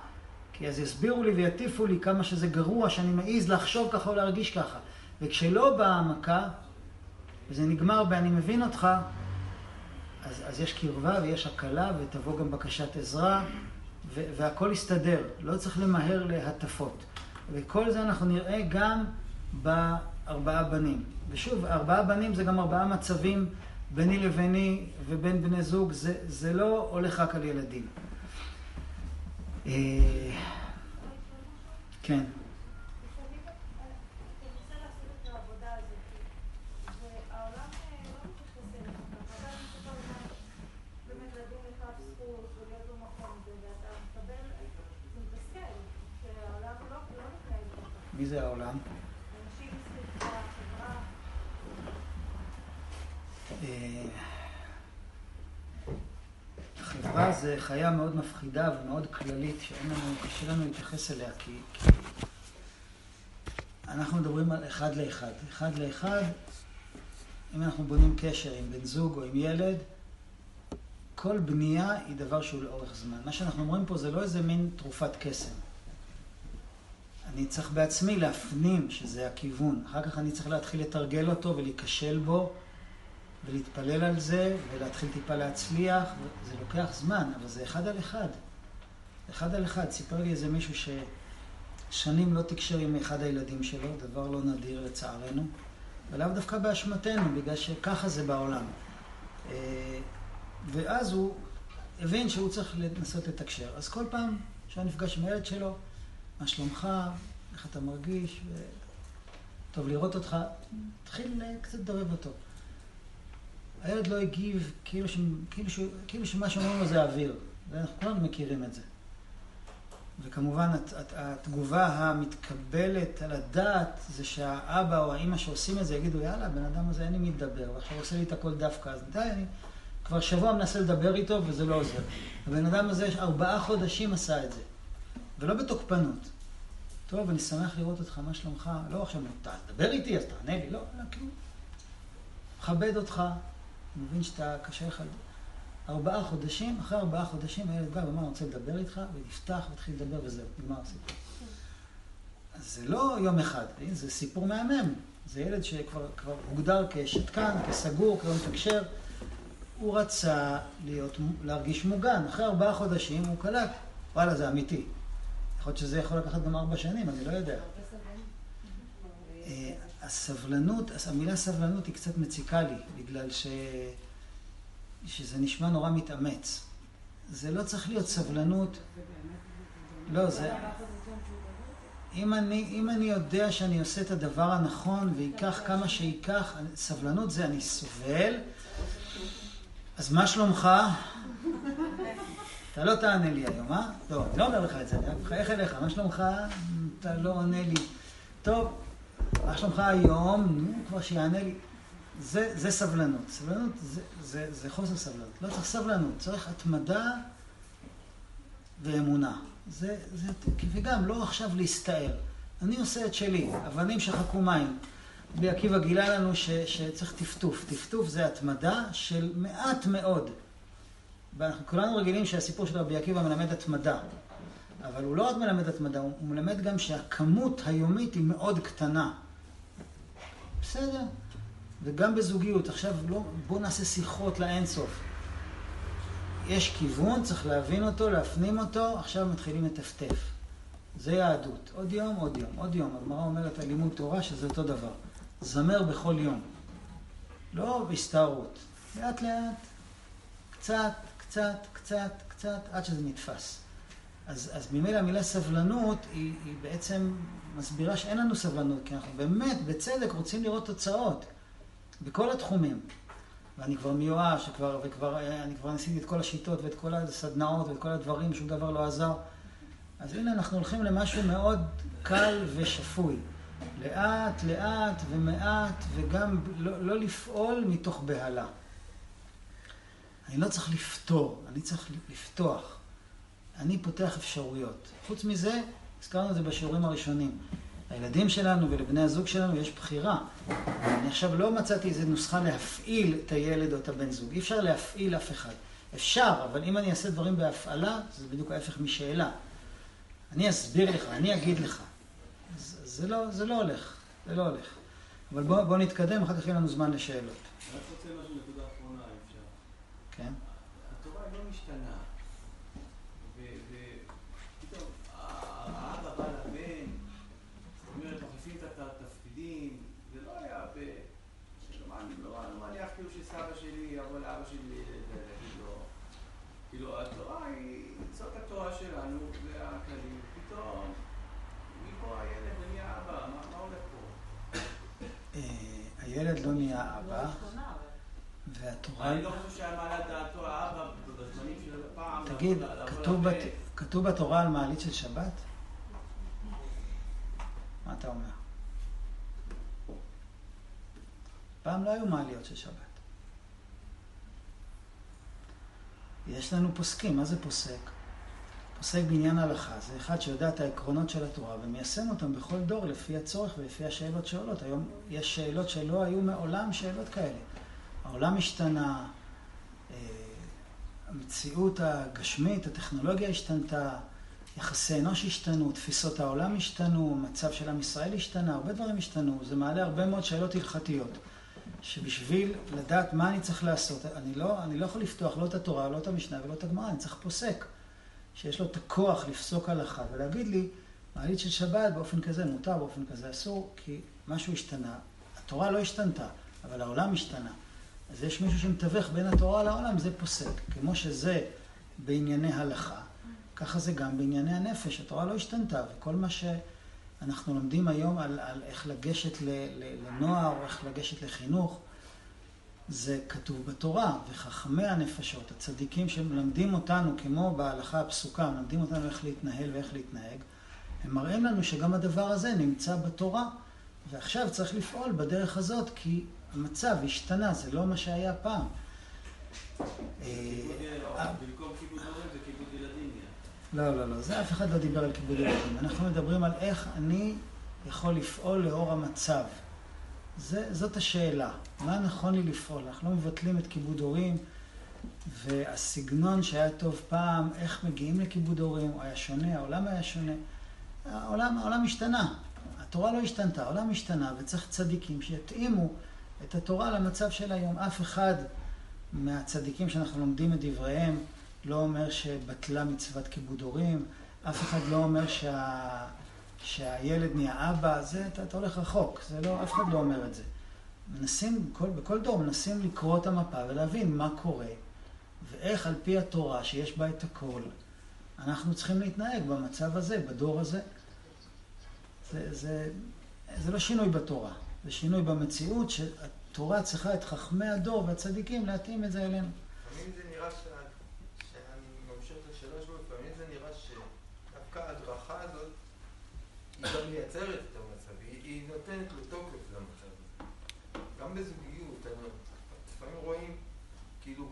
כי אז יסבירו לי ויטיפו לי כמה שזה גרוע, שאני מעז לחשוב ככה או להרגיש ככה. וכשלא באה המכה, וזה נגמר ב"אני מבין אותך", אז, אז יש קרבה ויש הקלה ותבוא גם בקשת עזרה והכל יסתדר, לא צריך למהר להטפות. וכל זה אנחנו נראה גם בארבעה בנים. ושוב, ארבעה בנים זה גם ארבעה מצבים ביני לביני ובין בני זוג, זה, זה לא הולך רק על ילדים. אה, כן. מי זה העולם? אה, החברה זה חיה מאוד מפחידה ומאוד כללית, שאין לנו, קשה לנו להתייחס אליה, כי, כי אנחנו מדברים על אחד לאחד. אחד לאחד, אם אנחנו בונים קשר עם בן זוג או עם ילד, כל בנייה היא דבר שהוא לאורך זמן. מה שאנחנו אומרים פה זה לא איזה מין תרופת קסם. אני צריך בעצמי להפנים שזה הכיוון. אחר כך אני צריך להתחיל לתרגל אותו ולהיכשל בו ולהתפלל על זה ולהתחיל טיפה להצליח. זה לוקח זמן, אבל זה אחד על אחד. אחד על אחד. סיפר לי איזה מישהו ששנים לא תקשר עם אחד הילדים שלו, דבר לא נדיר לצערנו, ולאו דווקא באשמתנו, בגלל שככה זה בעולם. אה, ואז הוא הבין שהוא צריך לנסות לתקשר. אז כל פעם שהיה נפגש עם הילד שלו, מה שלומך, איך אתה מרגיש, ו... טוב לראות אותך, תתחיל קצת לדרב אותו. הילד לא הגיב כאילו, ש... כאילו, ש... כאילו שמה שאומרים לו זה אוויר, ואנחנו כולנו מכירים את זה. וכמובן התגובה המתקבלת על הדעת זה שהאבא או האימא שעושים את זה יגידו יאללה, הבן אדם הזה אין לי מי לדבר, ועכשיו עושה לי את הכל דווקא, אז די, אני כבר שבוע מנסה לדבר איתו וזה לא עוזר. הבן אדם הזה ארבעה חודשים עשה את זה. ולא בתוקפנות. טוב, אני שמח לראות אותך, מה שלומך? לא עכשיו, תדבר איתי, אז תענה לי. לא, לא, כאילו, מכבד אותך, מבין שאתה קשה לך. ארבעה חודשים, אחרי ארבעה חודשים הילד בא ואמר, אני רוצה לדבר איתך, ונפתח והתחיל לדבר וזהו, נגמר הסיפור. אז זה לא יום אחד, זה סיפור מהמם. זה ילד שכבר הוגדר כשתקן, כסגור, כלא מתקשר. הוא רצה להיות, להרגיש מוגן. אחרי ארבעה חודשים הוא קלט, וואלה, זה אמיתי. יכול להיות שזה יכול לקחת גם ארבע שנים, אני לא יודע. אה, הסבלנות, המילה סבלנות היא קצת מציקה לי, בגלל ש... שזה נשמע נורא מתאמץ. זה לא צריך להיות סבלנות. לא, זה... אם אני, אם אני יודע שאני עושה את הדבר הנכון וייקח כמה שייקח, סבלנות זה אני סובל, אז מה שלומך? אתה לא תענה לי היום, אה? לא, אני לא אומר לך את זה, אני רק מחייך אליך, מה שלומך? אתה לא עונה לי. טוב, מה שלומך היום? נו, כבר שיענה לי. זה, זה סבלנות. סבלנות זה, זה, זה חוסר סבלנות. לא צריך סבלנות, צריך התמדה ואמונה. זה, זה, וגם לא עכשיו להסתער. אני עושה את שלי, אבנים שחקו מים. רבי עקיבא גילה לנו ש, שצריך טפטוף. טפטוף זה התמדה של מעט מאוד. ואנחנו כולנו רגילים שהסיפור של רבי עקיבא מלמד התמדה. אבל הוא לא רק מלמד התמדה, הוא מלמד גם שהכמות היומית היא מאוד קטנה. בסדר. וגם בזוגיות, עכשיו לא, בואו נעשה שיחות לאינסוף. יש כיוון, צריך להבין אותו, להפנים אותו, עכשיו מתחילים לטפטף. זה יהדות. עוד יום, עוד יום, עוד יום. הגמרא אומרת על לימוד תורה שזה אותו דבר. זמר בכל יום. לא בהסתערות. לאט לאט, קצת, קצת, קצת, קצת, עד שזה נתפס. אז, אז ממילא המילה סבלנות היא, היא בעצם מסבירה שאין לנו סבלנות, כי אנחנו באמת, בצדק, רוצים לראות תוצאות בכל התחומים. ואני כבר מיואש, וכבר, וכבר, אני כבר ניסיתי את כל השיטות ואת כל הסדנאות ואת כל הדברים, שום דבר לא עזר. אז הנה אנחנו הולכים למשהו מאוד קל ושפוי. לאט, לאט ומעט, וגם לא, לא לפעול מתוך בהלה. אני לא צריך לפתור, אני צריך לפתוח. אני פותח אפשרויות. חוץ מזה, הזכרנו את זה בשיעורים הראשונים. לילדים שלנו ולבני הזוג שלנו יש בחירה. אני עכשיו לא מצאתי איזה נוסחה להפעיל את הילד או את הבן זוג. אי אפשר להפעיל אף אחד. אפשר, אבל אם אני אעשה דברים בהפעלה, זה בדיוק ההפך משאלה. אני אסביר לך, אני אגיד לך. זה, זה, לא, זה לא הולך, זה לא הולך. אבל בואו בוא נתקדם, אחר כך יהיה לנו זמן לשאלות. אני רק רוצה משהו, נקודה אחרונה, אם אפשר. כן? התורה לא משתנה. ופתאום האבא בא לבן, זאת אומרת, מחליפים את התפקידים, זה לא היה ב... לא מניח כאילו שסבא שלי יבוא לאבא שלי ולהגיד לו, כאילו, התורה היא, זאת התורה שלנו, זה הכללים, פתאום, מפה הילד ונהיה אבא, מה הולך פה? אה, הילד נהיה אבא, השתנה, אבל- והתורה... אני לא חושב שהיה מעלה דעתו האבא בזמנים של פעם. תגיד, כתוב בתורה על מעלית של שבת? מה אתה אומר? פעם לא היו מעליות של שבת. יש לנו פוסקים, מה זה פוסק? פוסק בעניין ההלכה זה אחד שיודע את העקרונות של התורה ומיישם אותם בכל דור לפי הצורך ולפי השאלות שעולות. היום יש שאלות שלא היו מעולם שאלות כאלה. העולם השתנה, אה, המציאות הגשמית, הטכנולוגיה השתנתה, יחסי אנוש השתנו, תפיסות העולם השתנו, המצב של עם ישראל השתנה, הרבה דברים השתנו. זה מעלה הרבה מאוד שאלות הלכתיות, שבשביל לדעת מה אני צריך לעשות, אני לא, אני לא יכול לפתוח לא את התורה, לא את המשנה ולא את הגמרא, אני צריך פוסק, שיש לו את הכוח לפסוק הלכה ולהגיד לי, מעלית של שבת באופן כזה מותר, באופן כזה אסור, כי משהו השתנה. התורה לא השתנתה, אבל העולם השתנה. אז יש מישהו שמתווך בין התורה לעולם, זה פוסק. כמו שזה בענייני הלכה, ככה זה גם בענייני הנפש. התורה לא השתנתה, וכל מה שאנחנו לומדים היום על, על איך לגשת לנוער, או איך לגשת לחינוך, זה כתוב בתורה, וחכמי הנפשות, הצדיקים שמלמדים אותנו, כמו בהלכה הפסוקה, מלמדים אותנו איך להתנהל ואיך להתנהג, הם מראים לנו שגם הדבר הזה נמצא בתורה, ועכשיו צריך לפעול בדרך הזאת, כי המצב השתנה, זה לא מה שהיה פעם. אה, אה. לא, לא, לא, זה אף אחד לא דיבר על כיבוד ילדים. אנחנו מדברים על איך אני יכול לפעול לאור המצב. זה, זאת השאלה. מה נכון לי לפעול? אנחנו לא מבטלים את כיבוד הורים, והסגנון שהיה טוב פעם, איך מגיעים לכיבוד הורים, הוא היה שונה, העולם היה שונה. העולם, העולם השתנה. התורה לא השתנתה, העולם השתנה, וצריך צדיקים שיתאימו את התורה למצב של היום. אף אחד מהצדיקים שאנחנו לומדים את דבריהם לא אומר שבטלה מצוות כיבוד הורים, אף אחד לא אומר שה... שהילד נהיה אבא, זה, אתה, אתה הולך רחוק, זה לא, אף אחד לא אומר את זה. מנסים, בכל, בכל דור מנסים לקרוא את המפה ולהבין מה קורה, ואיך על פי התורה שיש בה את הכל, אנחנו צריכים להתנהג במצב הזה, בדור הזה. זה, זה, זה לא שינוי בתורה, זה שינוי במציאות שהתורה צריכה את חכמי הדור והצדיקים להתאים את זה אלינו. לפעמים זה נראה שה... שאני ממשיך את השאלה שלו, לפעמים זה נראה שדווקא ההדרכה הזאת גם מייצרת את המצב, היא, נותנת לו תוקף למצב הזה. גם בזוגיות, לפעמים רואים, כאילו,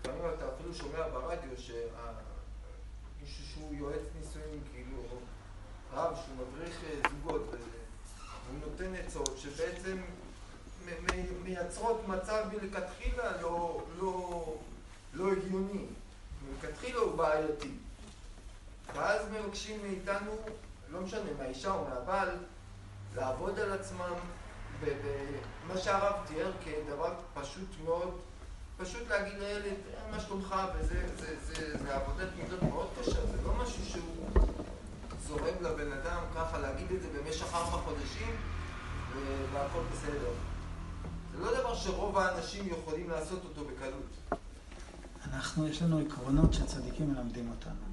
לפעמים אתה אפילו שומע ברדיו שמישהו שהוא יועץ נישואים, כאילו, רב שהוא מדריך אה, זוגות, וזה, הוא נותן עצות שבעצם מייצרות מצב מלכתחילה לא, לא, לא הגיוני. מלכתחילה הוא בעייתי. ואז מבקשים מאיתנו, לא משנה, מהאישה או מהבעל, לעבוד על עצמם, ומה שהרב תיאר כדבר פשוט מאוד, פשוט להגיד לילד, "אה, מה שלומך, וזה זה, זה, זה עבודת מידות מאוד קשה, זה לא משהו שהוא זורם לבן אדם ככה להגיד את זה במשך ארבע חודשים, והכל בסדר. זה לא דבר שרוב האנשים יכולים לעשות אותו בקלות. אנחנו, יש לנו עקרונות שצדיקים מלמדים אותנו.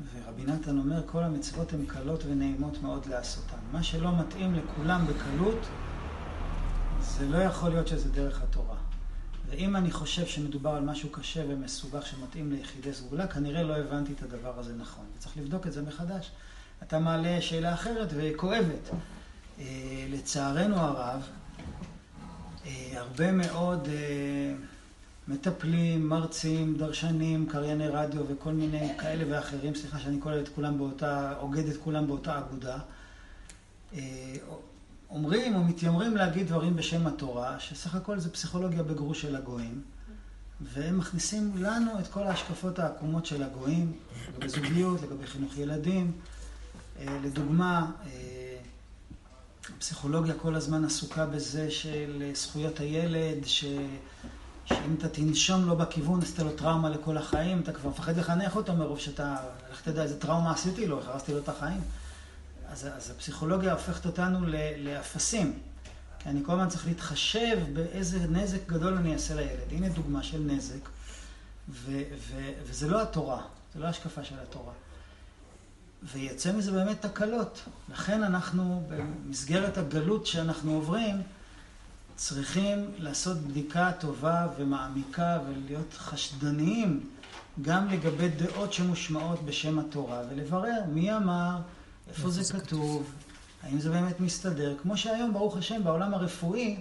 ורבי נתן אומר, כל המצוות הן קלות ונעימות מאוד לעשותן. מה שלא מתאים לכולם בקלות, זה לא יכול להיות שזה דרך התורה. ואם אני חושב שמדובר על משהו קשה ומסובך שמתאים ליחידי סגולה, כנראה לא הבנתי את הדבר הזה נכון. וצריך לבדוק את זה מחדש. אתה מעלה שאלה אחרת וכואבת. אה, לצערנו הרב, אה, הרבה מאוד מטפלים, מרצים, דרשנים, קרייני רדיו וכל מיני כאלה ואחרים, סליחה שאני כולל את כולם באותה, אוגד את כולם באותה אגודה, אומרים או מתיימרים להגיד דברים בשם התורה, שסך הכל זה פסיכולוגיה בגרוש של הגויים. והם מכניסים לנו את כל ההשקפות העקומות של הגויים, לגבי זוגיות, לגבי חינוך ילדים. אה, לדוגמה, אה, הפסיכולוגיה כל הזמן עסוקה בזה של זכויות הילד, ש... שאם אתה תנשום לא בכיוון, אתה לו טראומה לכל החיים, אתה כבר מפחד לחנך אותו מרוב שאתה, לך תדע איזה טראומה עשיתי לו, הרסתי לו את החיים. אז, אז הפסיכולוגיה הופכת אותנו לאפסים. כי אני כל הזמן צריך להתחשב באיזה נזק גדול אני אעשה לילד. הנה דוגמה של נזק, ו- ו- וזה לא התורה, זה לא השקפה של התורה. ויצא מזה באמת תקלות. לכן אנחנו, במסגרת הגלות שאנחנו עוברים, צריכים לעשות בדיקה טובה ומעמיקה ולהיות חשדניים גם לגבי דעות שמושמעות בשם התורה, ולברר מי אמר, איפה זה כתוב, האם זה באמת מסתדר? כמו שהיום, ברוך השם, בעולם הרפואי,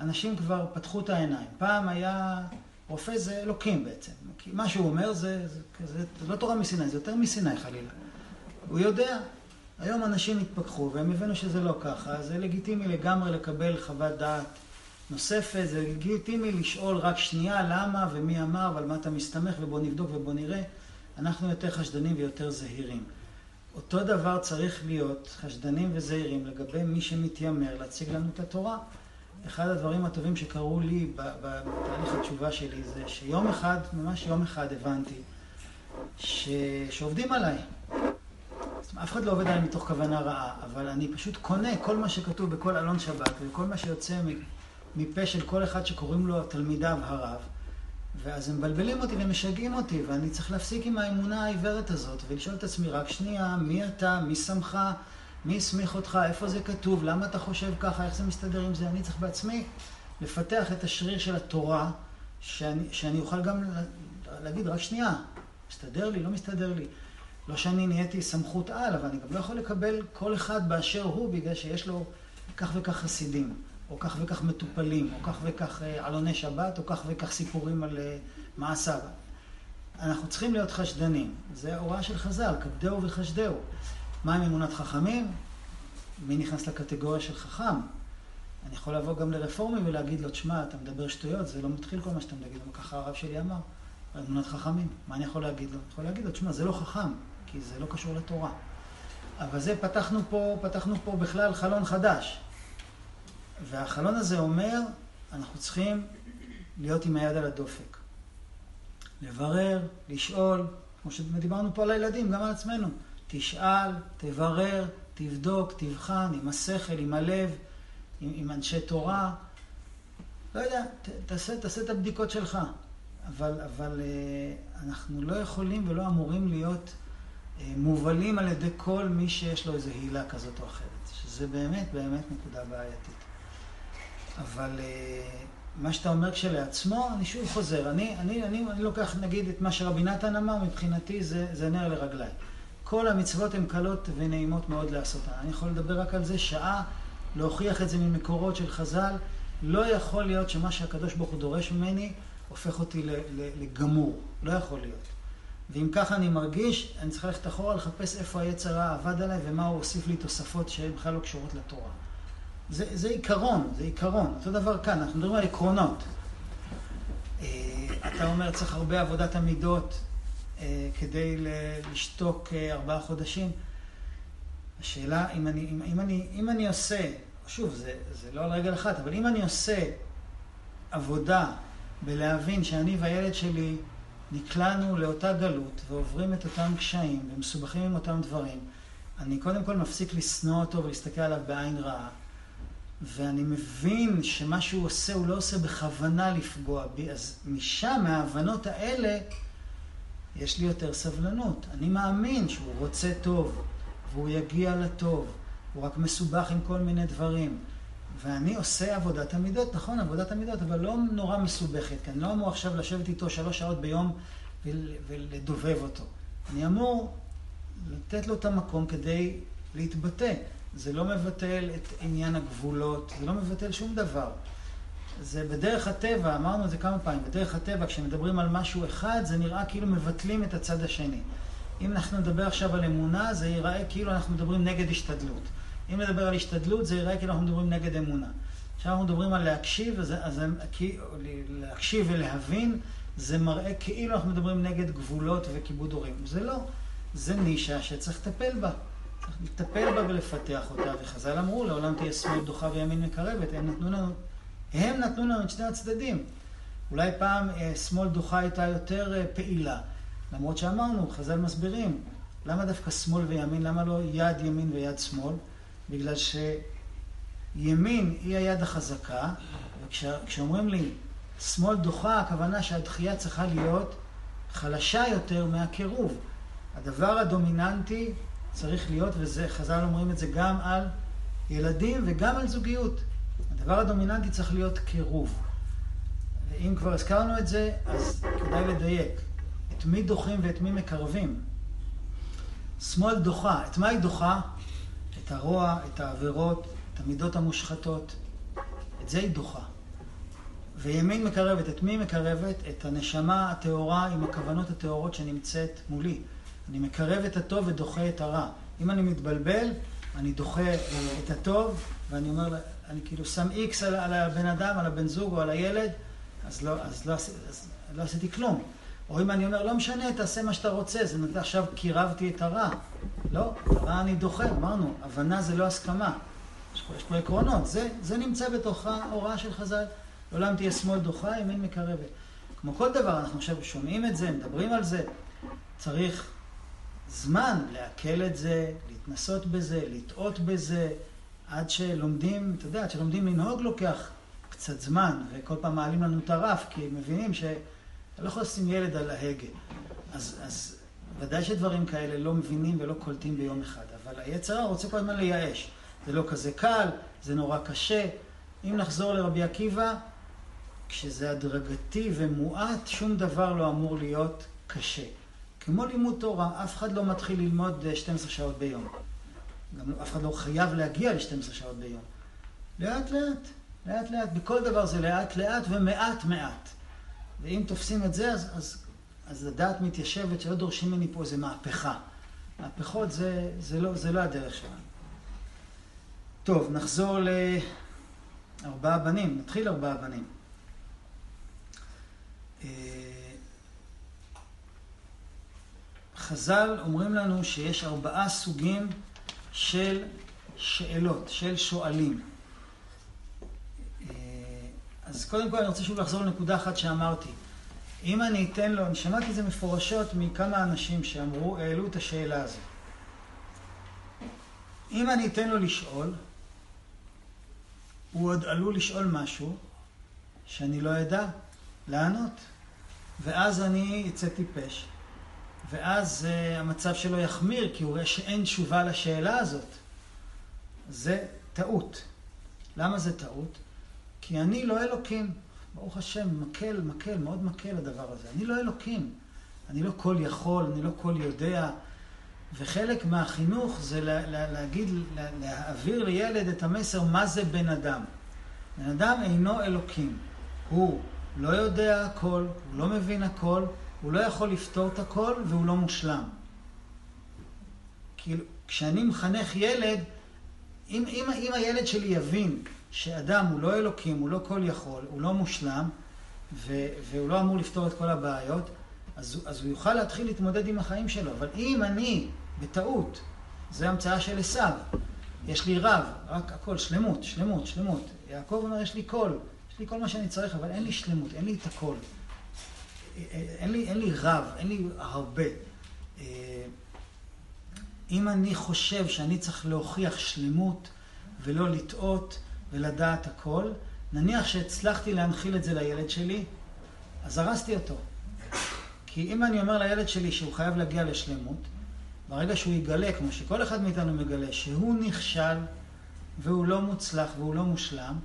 אנשים כבר פתחו את העיניים. פעם היה, רופא זה אלוקים בעצם. כי מה שהוא אומר זה, זה, זה, זה לא תורה מסיני, זה יותר מסיני חלילה. הוא יודע. היום אנשים התפכחו והם הבינו שזה לא ככה, זה לגיטימי לגמרי לקבל חוות דעת נוספת, זה לגיטימי לשאול רק שנייה למה ומי אמר ועל מה אתה מסתמך ובוא נבדוק ובוא נראה. אנחנו יותר חשדנים ויותר זהירים. אותו דבר צריך להיות חשדנים וזהירים לגבי מי שמתיימר להציג לנו את התורה. אחד הדברים הטובים שקרו לי בתהליך התשובה שלי זה שיום אחד, ממש יום אחד הבנתי ש... שעובדים עליי. אף אחד לא עובד עליי מתוך כוונה רעה, אבל אני פשוט קונה כל מה שכתוב בכל אלון שבת וכל מה שיוצא מפה של כל אחד שקוראים לו תלמידיו הרב. ואז הם מבלבלים אותי ומשגעים אותי, ואני צריך להפסיק עם האמונה העיוורת הזאת, ולשאול את עצמי, רק שנייה, מי אתה, מי שמך, מי הסמיך אותך, איפה זה כתוב, למה אתה חושב ככה, איך זה מסתדר עם זה, אני צריך בעצמי לפתח את השריר של התורה, שאני, שאני אוכל גם להגיד, רק שנייה, מסתדר לי, לא מסתדר לי. לא שאני נהייתי סמכות על, אבל אני גם לא יכול לקבל כל אחד באשר הוא, בגלל שיש לו כך וכך חסידים. או כך וכך מטופלים, או כך וכך אה, עלוני שבת, או כך וכך סיפורים על אה, מעשיו. אנחנו צריכים להיות חשדנים. זה הוראה של חז"ל, כבדהו וחשדהו. מה עם אמונת חכמים? מי נכנס לקטגוריה של חכם? אני יכול לבוא גם לרפורמי ולהגיד לו, תשמע, אתה מדבר שטויות, זה לא מתחיל כל מה שאתה מדבר, ככה הרב שלי אמר, אמונת חכמים. מה אני יכול להגיד לו? אני יכול להגיד לו, תשמע, זה לא חכם, כי זה לא קשור לתורה. אבל זה, פתחנו פה, פתחנו פה בכלל חלון חדש. והחלון הזה אומר, אנחנו צריכים להיות עם היד על הדופק. לברר, לשאול, כמו שדיברנו פה על הילדים, גם על עצמנו. תשאל, תברר, תבדוק, תבחן, עם השכל, עם הלב, עם, עם אנשי תורה. לא יודע, ת, תעשה, תעשה את הבדיקות שלך. אבל, אבל אה, אנחנו לא יכולים ולא אמורים להיות אה, מובלים על ידי כל מי שיש לו איזו הילה כזאת או אחרת. שזה באמת באמת נקודה בעייתית. אבל אה, מה שאתה אומר כשלעצמו, אני שוב חוזר. אני, אני, אני, אני לוקח נגיד את מה שרבי נתן אמר, מבחינתי זה, זה נר לרגליי. כל המצוות הן קלות ונעימות מאוד לעשותן. אני יכול לדבר רק על זה שעה, להוכיח את זה ממקורות של חז"ל. לא יכול להיות שמה שהקדוש ברוך הוא דורש ממני, הופך אותי לגמור. לא יכול להיות. ואם ככה אני מרגיש, אני צריך ללכת אחורה לחפש איפה היצר רע עבד עליי ומה הוא הוסיף לי תוספות שהן בכלל לא קשורות לתורה. זה, זה עיקרון, זה עיקרון. אותו דבר כאן, אנחנו מדברים על עקרונות. אה, אתה אומר, צריך הרבה עבודת המידות אה, כדי לשתוק אה, ארבעה חודשים. השאלה, אם אני, אם, אם אני, אם אני עושה, שוב, זה, זה לא על רגל אחת, אבל אם אני עושה עבודה בלהבין שאני והילד שלי נקלענו לאותה גלות ועוברים את אותם קשיים ומסובכים עם אותם דברים, אני קודם כל מפסיק לשנוא אותו ולהסתכל עליו בעין רעה. ואני מבין שמה שהוא עושה, הוא לא עושה בכוונה לפגוע בי, אז משם, מההבנות האלה, יש לי יותר סבלנות. אני מאמין שהוא רוצה טוב, והוא יגיע לטוב, הוא רק מסובך עם כל מיני דברים. ואני עושה עבודת המידות, נכון, עבודת המידות, אבל לא נורא מסובכת, כי אני לא אמור עכשיו לשבת איתו שלוש שעות ביום ולדובב אותו. אני אמור לתת לו את המקום כדי להתבטא. זה לא מבטל את עניין הגבולות, זה לא מבטל שום דבר. זה בדרך הטבע, אמרנו את זה כמה פעמים, בדרך הטבע כשמדברים על משהו אחד זה נראה כאילו מבטלים את הצד השני. אם אנחנו נדבר עכשיו על אמונה, זה ייראה כאילו אנחנו מדברים נגד השתדלות. אם נדבר על השתדלות, זה ייראה כאילו אנחנו מדברים נגד אמונה. עכשיו אנחנו מדברים על להקשיב, אז, אז להקשיב ולהבין, זה מראה כאילו אנחנו מדברים נגד גבולות וכיבוד הורים. זה לא, זה נישה שצריך לטפל בה. לטפל בה ולפתח אותה, וחז"ל אמרו, לעולם תהיה שמאל דוחה וימין מקרבת, הם נתנו לנו, הם נתנו לנו את שני הצדדים. אולי פעם אה, שמאל דוחה הייתה יותר אה, פעילה, למרות שאמרנו, חז"ל מסבירים, למה דווקא שמאל וימין, למה לא יד ימין ויד שמאל? בגלל שימין היא היד החזקה, וכשאומרים לי שמאל דוחה, הכוונה שהדחייה צריכה להיות חלשה יותר מהקירוב. הדבר הדומיננטי צריך להיות, וזה, חז"ל אומרים את זה גם על ילדים וגם על זוגיות. הדבר הדומיננטי צריך להיות קירוב. ואם כבר הזכרנו את זה, אז כדאי לדייק. את מי דוחים ואת מי מקרבים. שמאל דוחה. את מה היא דוחה? את הרוע, את העבירות, את המידות המושחתות. את זה היא דוחה. וימין מקרבת. את מי מקרבת? את הנשמה הטהורה עם הכוונות הטהורות שנמצאת מולי. אני מקרב את הטוב ודוחה את הרע. אם אני מתבלבל, אני דוחה אה, את הטוב, ואני אומר, אני כאילו שם איקס על, על הבן אדם, על הבן זוג או על הילד, אז לא, אז לא, אז לא עשיתי כלום. או אם אני אומר, לא משנה, תעשה מה שאתה רוצה, זה נתן עכשיו קירבתי את הרע. לא, הרע אני דוחה, אמרנו, הבנה זה לא הסכמה. יש פה, יש פה עקרונות, זה, זה נמצא בתוך ההוראה של חז"ל. לעולם תהיה שמאל דוחה, ימין מקרבת. כמו כל דבר, אנחנו עכשיו שומעים את זה, מדברים על זה, צריך זמן לעכל את זה, להתנסות בזה, לטעות בזה, עד שלומדים, אתה יודע, עד שלומדים לנהוג לוקח קצת זמן, וכל פעם מעלים לנו את הרף, כי מבינים שאתה לא יכול לשים ילד על ההגה. אז, אז ודאי שדברים כאלה לא מבינים ולא קולטים ביום אחד, אבל היצר רוצה כל הזמן לייאש. זה לא כזה קל, זה נורא קשה. אם נחזור לרבי עקיבא, כשזה הדרגתי ומועט, שום דבר לא אמור להיות קשה. כמו לימוד תורה, אף אחד לא מתחיל ללמוד 12 אה, שעות ביום. גם אף אחד לא חייב להגיע ל-12 שעות ביום. לאט לאט, לאט לאט. בכל דבר זה לאט לאט ומעט מעט. ואם תופסים את זה, אז, אז, אז הדעת מתיישבת שלא דורשים ממני פה איזה מהפכה. מהפכות זה, זה, לא, זה לא הדרך שלנו. טוב, נחזור לארבעה בנים. נתחיל ארבעה בנים. אה, חז"ל אומרים לנו שיש ארבעה סוגים של שאלות, של שואלים. אה, אז קודם כל אני רוצה שוב לחזור לנקודה אחת שאמרתי. אם אני אתן לו, אני שמעתי את זה מפורשות מכמה אנשים שאמרו, העלו את השאלה הזו. אם אני אתן לו לשאול, הוא עוד עלול לשאול משהו שאני לא אדע לענות. ואז אני אצא טיפש. ואז uh, המצב שלו יחמיר, כי הוא רואה שאין תשובה לשאלה הזאת. זה טעות. למה זה טעות? כי אני לא אלוקים. ברוך השם, מקל, מקל, מאוד מקל הדבר הזה. אני לא אלוקים. אני לא כל יכול, אני לא כל יודע. וחלק מהחינוך זה לה, לה, להגיד, לה, להעביר לילד את המסר מה זה בן אדם. בן אדם אינו אלוקים. הוא לא יודע הכל, הוא לא מבין הכל, הוא לא יכול לפתור את הכל והוא לא מושלם. כאילו, כשאני מחנך ילד, אם, אם, אם הילד שלי יבין שאדם הוא לא אלוקים, הוא לא כל יכול, הוא לא מושלם, ו, והוא לא אמור לפתור את כל הבעיות, אז, אז הוא יוכל להתחיל להתמודד עם החיים שלו. אבל אם אני, בטעות, זו המצאה של עשיו, יש לי רב, רק הכל, שלמות, שלמות, שלמות. יעקב אומר, יש לי קול, יש לי כל מה שאני צריך, אבל אין לי שלמות, אין לי את הכל. אין לי, אין לי רב, אין לי הרבה. אה, אם אני חושב שאני צריך להוכיח שלמות ולא לטעות ולדעת הכל, נניח שהצלחתי להנחיל את זה לילד שלי, אז הרסתי אותו. כי אם אני אומר לילד שלי שהוא חייב להגיע לשלמות, ברגע שהוא יגלה, כמו שכל אחד מאיתנו מגלה, שהוא נכשל והוא לא מוצלח והוא לא מושלם,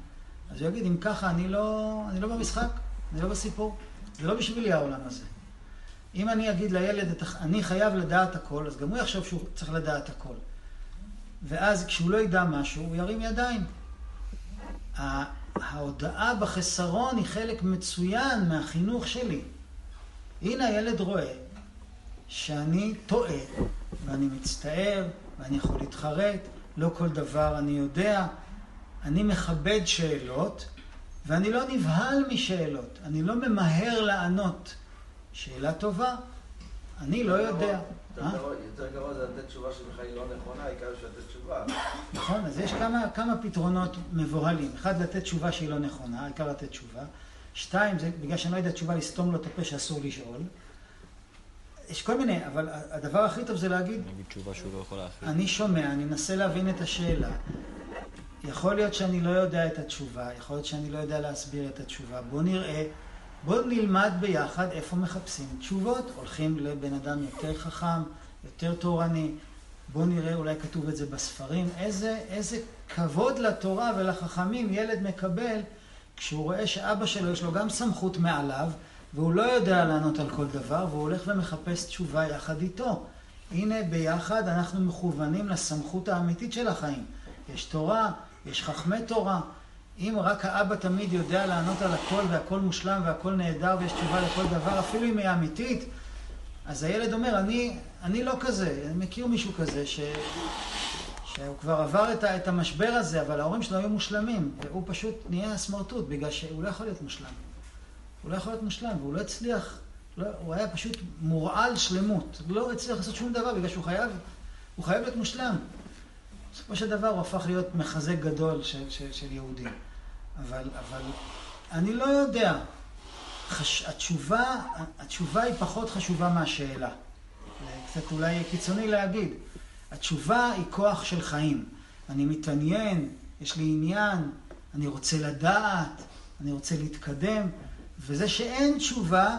אז הוא יגיד, אם ככה, אני לא, אני לא במשחק, אני לא בסיפור. זה לא בשבילי העולם הזה. אם אני אגיד לילד, אני חייב לדעת הכל, אז גם הוא יחשוב שהוא צריך לדעת הכל. ואז כשהוא לא ידע משהו, הוא ירים ידיים. ההודעה בחסרון היא חלק מצוין מהחינוך שלי. הנה הילד רואה שאני טועה, ואני מצטער, ואני יכול להתחרט, לא כל דבר אני יודע. אני מכבד שאלות, ואני לא נבהל משאלות. אני לא ממהר לענות. שאלה טובה, אני לא יודע. אה? יותר גרוע זה לתת תשובה שבכלל היא לא נכונה, העיקר לתת תשובה. נכון, אז יש כמה, כמה פתרונות מבוהלים. אחד, לתת תשובה שהיא לא נכונה, העיקר לתת תשובה. שתיים, זה בגלל שאני לא יודע תשובה לסתום לו את הפה שאסור לשאול. יש כל מיני, אבל הדבר הכי טוב זה להגיד... נגיד תשובה שהוא לא יכול להכין. אני שומע, אני מנסה להבין את השאלה. יכול להיות שאני לא יודע את התשובה, יכול להיות שאני לא יודע להסביר את התשובה. בוא נראה, בוא נלמד ביחד איפה מחפשים תשובות. הולכים לבן אדם יותר חכם, יותר תורני. בוא נראה, אולי כתוב את זה בספרים. איזה, איזה כבוד לתורה ולחכמים ילד מקבל כשהוא רואה שאבא שלו יש לו גם סמכות מעליו, והוא לא יודע לענות על כל דבר, והוא הולך ומחפש תשובה יחד איתו. הנה, ביחד אנחנו מכוונים לסמכות האמיתית של החיים. יש תורה, יש חכמי תורה. אם רק האבא תמיד יודע לענות על הכל והכל מושלם והכל נהדר ויש תשובה לכל דבר, אפילו אם היא אמיתית, אז הילד אומר, אני, אני לא כזה, אני מכיר מישהו כזה ש... שהוא כבר עבר את, ה, את המשבר הזה, אבל ההורים שלו היו מושלמים, והוא פשוט נהיה סמרטוט, בגלל שהוא לא יכול להיות מושלם. הוא לא יכול להיות מושלם, והוא לא הצליח, לא, הוא היה פשוט מורעל שלמות. לא הצליח לעשות שום דבר, בגלל שהוא חייב, הוא חייב להיות מושלם. בסופו של דבר הוא הפך להיות מחזק גדול של, של, של יהודים. אבל, אבל אני לא יודע. חש, התשובה, התשובה היא פחות חשובה מהשאלה. קצת אולי קיצוני להגיד. התשובה היא כוח של חיים. אני מתעניין, יש לי עניין, אני רוצה לדעת, אני רוצה להתקדם, וזה שאין תשובה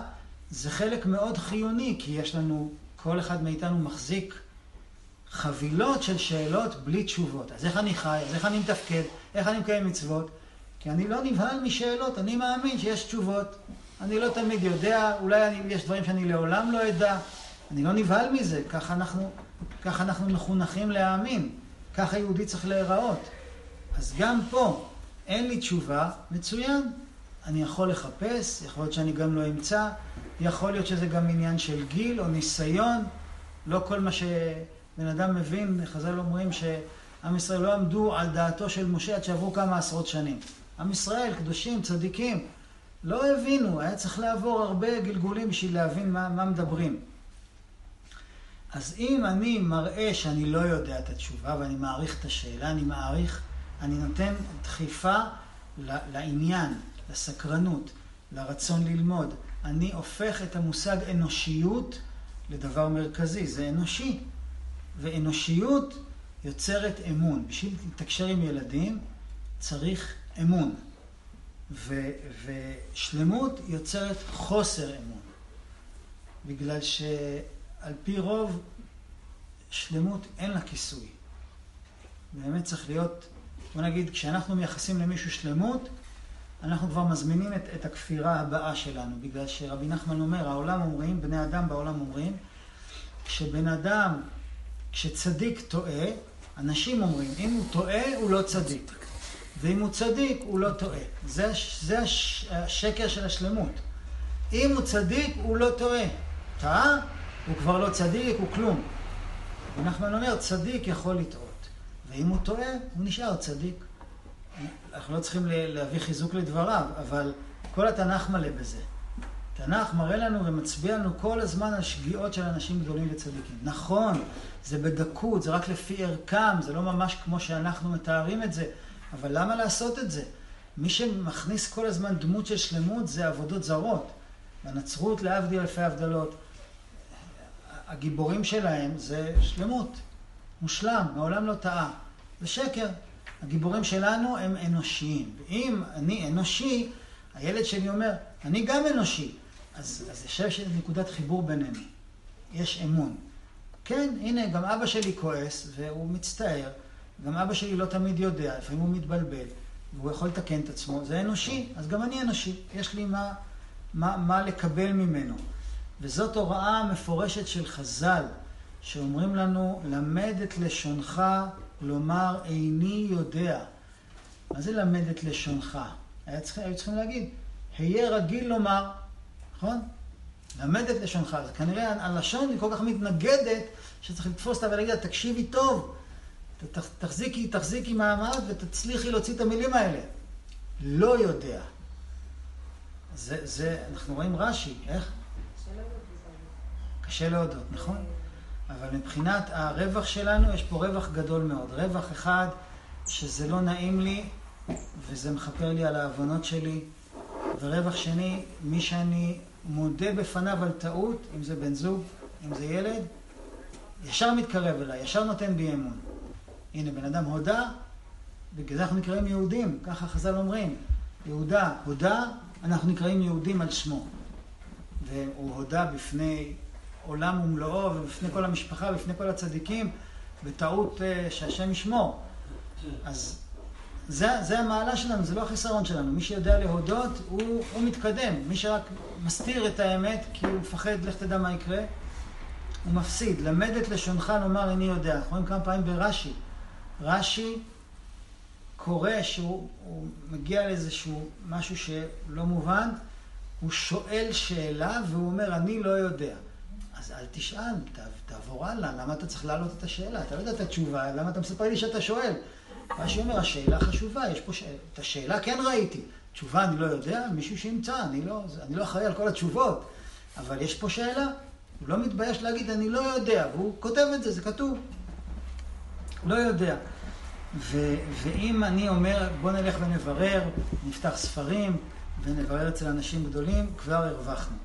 זה חלק מאוד חיוני, כי יש לנו, כל אחד מאיתנו מחזיק חבילות של שאלות בלי תשובות. אז איך אני חי, אז איך אני מתפקד, איך אני מקיים מצוות? כי אני לא נבהל משאלות, אני מאמין שיש תשובות. אני לא תמיד יודע, אולי אני, יש דברים שאני לעולם לא אדע. אני לא נבהל מזה, ככה אנחנו, ככה אנחנו מחונכים להאמין. ככה יהודי צריך להיראות. אז גם פה, אין לי תשובה, מצוין. אני יכול לחפש, יכול להיות שאני גם לא אמצא, יכול להיות שזה גם עניין של גיל או ניסיון. לא כל מה שבן אדם מבין, חז"ל אומרים שעם ישראל לא עמדו על דעתו של משה עד שעברו כמה עשרות שנים. עם ישראל, קדושים, צדיקים, לא הבינו, היה צריך לעבור הרבה גלגולים בשביל להבין מה, מה מדברים. אז אם אני מראה שאני לא יודע את התשובה ואני מעריך את השאלה, אני מעריך, אני נותן דחיפה לעניין, לסקרנות, לרצון ללמוד. אני הופך את המושג אנושיות לדבר מרכזי, זה אנושי. ואנושיות יוצרת אמון. בשביל לתקשר עם ילדים צריך אמון. ו, ושלמות יוצרת חוסר אמון. בגלל שעל פי רוב, שלמות אין לה כיסוי. באמת צריך להיות, בוא נגיד, כשאנחנו מייחסים למישהו שלמות, אנחנו כבר מזמינים את, את הכפירה הבאה שלנו, בגלל שרבי נחמן אומר, העולם אומרים, בני אדם בעולם אומרים, כשבן אדם, כשצדיק טועה, אנשים אומרים, אם הוא טועה, הוא לא צדיק. ואם הוא צדיק, הוא לא טועה. זה, זה הש, השקר של השלמות. אם הוא צדיק, הוא לא טועה. טעה, הוא כבר לא צדיק, הוא כלום. ונחמן אומר, צדיק יכול לטעות. ואם הוא טועה, הוא נשאר צדיק. אנחנו לא צריכים להביא חיזוק לדבריו, אבל כל התנ"ך מלא בזה. תנ"ך מראה לנו ומצביע לנו כל הזמן על שגיאות של אנשים גדולים וצדיקים. נכון, זה בדקות, זה רק לפי ערכם, זה לא ממש כמו שאנחנו מתארים את זה, אבל למה לעשות את זה? מי שמכניס כל הזמן דמות של שלמות זה עבודות זרות. בנצרות, להבדיל אלפי הבדלות, הגיבורים שלהם זה שלמות, מושלם, מעולם לא טעה. זה שקר. הגיבורים שלנו הם אנושיים. ואם אני אנושי, הילד שלי אומר, אני גם אנושי. אז, אז יושב שיש נקודת חיבור בינינו. יש אמון. כן, הנה, גם אבא שלי כועס, והוא מצטער. גם אבא שלי לא תמיד יודע, לפעמים הוא מתבלבל, והוא יכול לתקן את עצמו. זה אנושי, אז גם אני אנושי. יש לי מה, מה, מה לקבל ממנו. וזאת הוראה מפורשת של חז"ל, שאומרים לנו, למד את לשונך לומר איני יודע. מה זה למד את לשונך? היה צריך, היו צריכים להגיד, היה רגיל לומר, נכון? למד את לשונך. אז כנראה הלשון היא כל כך מתנגדת, שצריך לתפוס אותה ולהגיד לה, תקשיבי טוב, ת- ת- תחזיקי, תחזיקי מעמד ותצליחי להוציא את המילים האלה. לא יודע. זה, זה, אנחנו רואים רש"י, איך? קשה להודות, נכון? אבל מבחינת הרווח שלנו, יש פה רווח גדול מאוד. רווח אחד, שזה לא נעים לי, וזה מכפר לי על העוונות שלי. ורווח שני, מי שאני מודה בפניו על טעות, אם זה בן זוג, אם זה ילד, ישר מתקרב אליי, ישר נותן בי אמון. הנה, בן אדם הודה, בגלל זה אנחנו נקראים יהודים, ככה חז"ל אומרים. יהודה הודה, אנחנו נקראים יהודים על שמו. והוא הודה בפני עולם ומלואו ובפני כל המשפחה, בפני כל הצדיקים, בטעות אה, שהשם ישמור. אז זה, זה המעלה שלנו, זה לא החיסרון שלנו. מי שיודע להודות, הוא, הוא מתקדם. מי שרק מסתיר את האמת, כי הוא מפחד, לך תדע מה יקרה, הוא מפסיד. למד את לשונך לומר איני יודע. אנחנו רואים כמה פעמים ברש"י. רש"י קורא שהוא הוא מגיע לאיזשהו משהו שלא מובן, הוא שואל שאלה והוא אומר, אני לא יודע. אז אל תשאל, תעבור הלאה, למה אתה צריך להעלות את השאלה? אתה לא יודע את התשובה, למה אתה מספר לי שאתה שואל? רש"י אומר, השאלה חשובה, יש פה ש... את השאלה כן ראיתי. תשובה אני לא יודע, מישהו שימצא, אני לא, אני לא אחראי על כל התשובות. אבל יש פה שאלה, הוא לא מתבייש להגיד, אני לא יודע, והוא כותב את זה, זה כתוב. לא יודע. ו, ואם אני אומר, בוא נלך ונברר, נפתח ספרים ונברר אצל אנשים גדולים, כבר הרווחנו.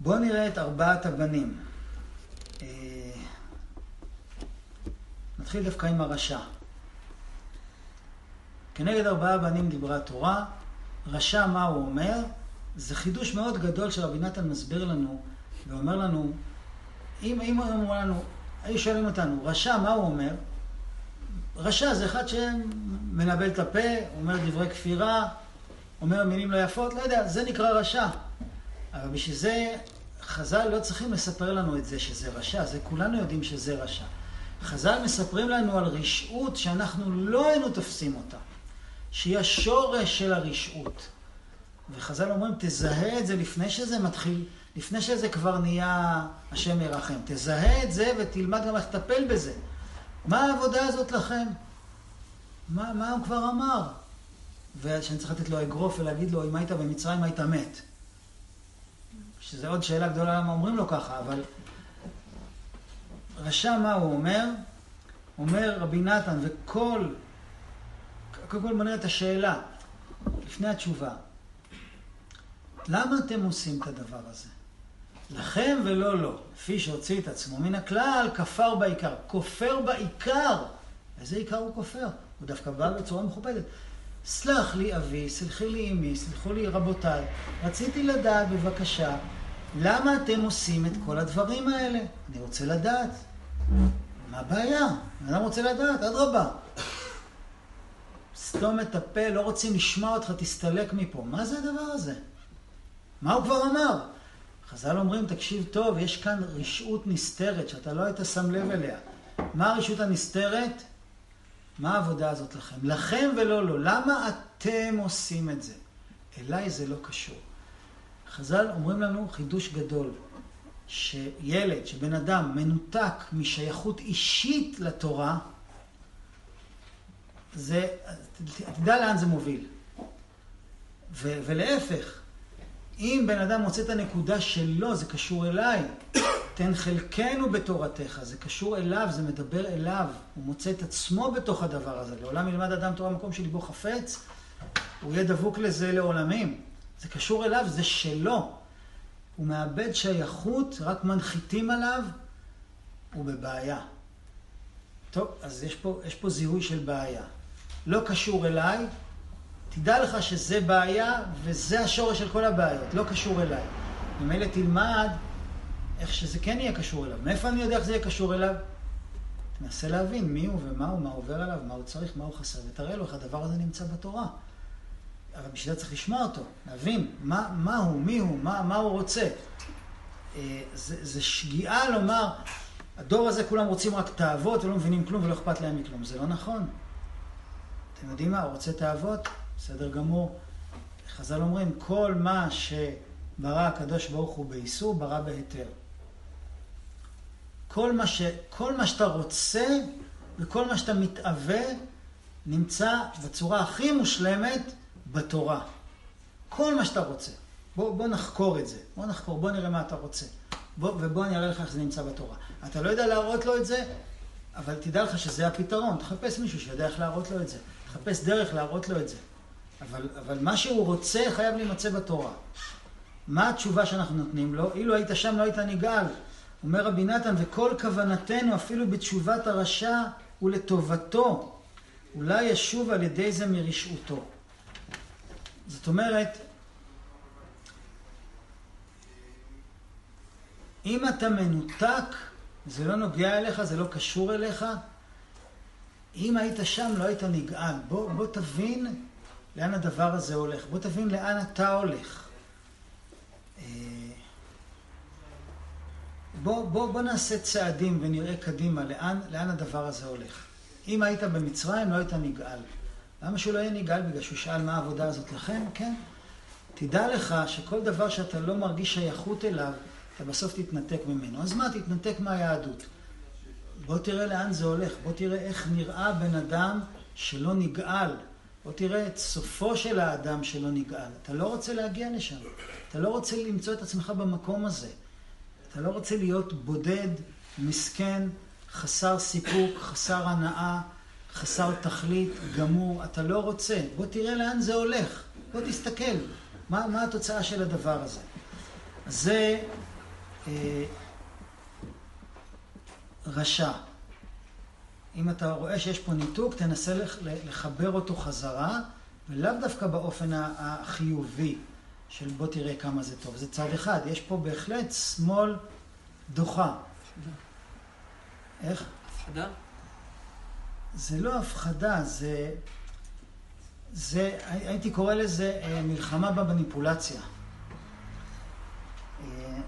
בואו נראה את ארבעת הבנים. אה, נתחיל דווקא עם הרשע. כנגד ארבעה בנים דיברה התורה, רשע מה הוא אומר? זה חידוש מאוד גדול שרבי נתן מסביר לנו, ואומר לנו, אם, אם הוא אומר לנו, היו שואלים אותנו, רשע מה הוא אומר? רשע זה אחד שמנבל את הפה, אומר דברי כפירה, אומר מילים לא יפות, לא יודע, זה נקרא רשע. אבל בשביל זה חז"ל לא צריכים לספר לנו את זה שזה רשע, זה כולנו יודעים שזה רשע. חז"ל מספרים לנו על רשעות שאנחנו לא היינו תופסים אותה, שהיא השורש של הרשעות. וחז"ל אומרים, תזהה את זה לפני שזה מתחיל, לפני שזה כבר נהיה השם ירחם. תזהה את זה ותלמד גם איך לטפל בזה. מה העבודה הזאת לכם? מה, מה הוא כבר אמר? ושאני צריך לתת לו אגרוף ולהגיד לו, אם היית במצרים היית מת. שזה עוד שאלה גדולה למה אומרים לו ככה, אבל רשע מה הוא אומר? אומר רבי נתן, וכל, קודם כל נראה את השאלה, לפני התשובה. למה אתם עושים את הדבר הזה? לכם ולא לו. לפי שהוציא את עצמו מן הכלל, כפר בעיקר. כופר בעיקר. איזה עיקר הוא כופר? הוא דווקא בא בצורה מכובדת. סלח לי אבי, סלחי לי אמי, סלחו לי רבותיי. רציתי לדעת בבקשה, למה אתם עושים את כל הדברים האלה? אני רוצה לדעת. מה הבעיה? אדם רוצה לדעת, אדרבה. סתום את הפה, לא רוצים לשמוע אותך, תסתלק מפה. מה זה הדבר הזה? מה הוא כבר אמר? חז"ל אומרים, תקשיב טוב, יש כאן רשעות נסתרת שאתה לא היית שם לב אליה. מה הרשעות הנסתרת? מה העבודה הזאת לכם? לכם ולא לו. למה אתם עושים את זה? אליי זה לא קשור. חז"ל אומרים לנו חידוש גדול, שילד, שבן אדם מנותק משייכות אישית לתורה, זה, תדע לאן זה מוביל. ו, ולהפך, אם בן אדם מוצא את הנקודה שלו, זה קשור אליי. תן חלקנו בתורתך, זה קשור אליו, זה מדבר אליו. הוא מוצא את עצמו בתוך הדבר הזה. לעולם ילמד אדם תורה במקום שליבו חפץ, הוא יהיה דבוק לזה לעולמים. זה קשור אליו, זה שלו. הוא מאבד שייכות, רק מנחיתים עליו, הוא בבעיה. טוב, אז יש פה, יש פה זיהוי של בעיה. לא קשור אליי, תדע לך שזה בעיה, וזה השורש של כל הבעיות, לא קשור אליי. ממילא תלמד איך שזה כן יהיה קשור אליו. מאיפה אני יודע איך זה יהיה קשור אליו? תנסה להבין מי הוא ומה הוא, מה עובר עליו, מה הוא צריך, מה הוא חסר, ותראה לו איך הדבר הזה נמצא בתורה. אבל בשביל זה צריך לשמוע אותו, להבין מה, מה הוא, מי הוא, מה, מה הוא רוצה. אה, זה, זה שגיאה לומר, הדור הזה כולם רוצים רק תאוות ולא מבינים כלום ולא אכפת להם מכלום. זה לא נכון. אתם יודעים מה? רוצה תאוות? בסדר גמור. חז"ל אומרים, כל מה שברא הקדוש ברוך הוא באיסור, ברא בהיתר. כל מה, ש... כל מה שאתה רוצה וכל מה שאתה מתאווה נמצא בצורה הכי מושלמת בתורה. כל מה שאתה רוצה. בוא, בוא נחקור את זה. בוא נחקור, בוא נראה מה אתה רוצה. בוא, ובוא אני אראה לך איך זה נמצא בתורה. אתה לא יודע להראות לו את זה, אבל תדע לך שזה הפתרון. תחפש מישהו שיודע איך להראות לו את זה. תחפש דרך להראות לו את זה. אבל, אבל מה שהוא רוצה חייב להימצא בתורה. מה התשובה שאנחנו נותנים לו? אילו היית שם לא היית נגאל. אומר רבי נתן, וכל כוונתנו אפילו בתשובת הרשע הוא לטובתו. אולי ישוב על ידי זה מרשעותו. זאת אומרת, אם אתה מנותק, זה לא נוגע אליך, זה לא קשור אליך, אם היית שם לא היית נגאל. בוא, בוא תבין לאן הדבר הזה הולך. בוא תבין לאן אתה הולך. אה, בוא, בוא, בוא נעשה צעדים ונראה קדימה לאן, לאן הדבר הזה הולך. אם היית במצרים לא היית נגאל. למה שהוא לא יהיה נגאל? בגלל שהוא שאל מה העבודה הזאת לכם? כן. תדע לך שכל דבר שאתה לא מרגיש שייכות אליו, אתה בסוף תתנתק ממנו. אז מה, תתנתק מהיהדות. בוא תראה לאן זה הולך, בוא תראה איך נראה בן אדם שלא נגאל. בוא תראה את סופו של האדם שלא נגאל. אתה לא רוצה להגיע לשם. אתה לא רוצה למצוא את עצמך במקום הזה. אתה לא רוצה להיות בודד, מסכן, חסר סיפוק, חסר הנאה, חסר תכלית, גמור. אתה לא רוצה. בוא תראה לאן זה הולך. בוא תסתכל. מה, מה התוצאה של הדבר הזה? זה אה, רשע. אם אתה רואה שיש פה ניתוק, תנסה לחבר אותו חזרה, ולאו דווקא באופן החיובי של בוא תראה כמה זה טוב. זה צד אחד. יש פה בהחלט שמאל דוחה. איך? הפחדה? זה לא הפחדה, זה... זה, הייתי קורא לזה אה, מלחמה במניפולציה. אה,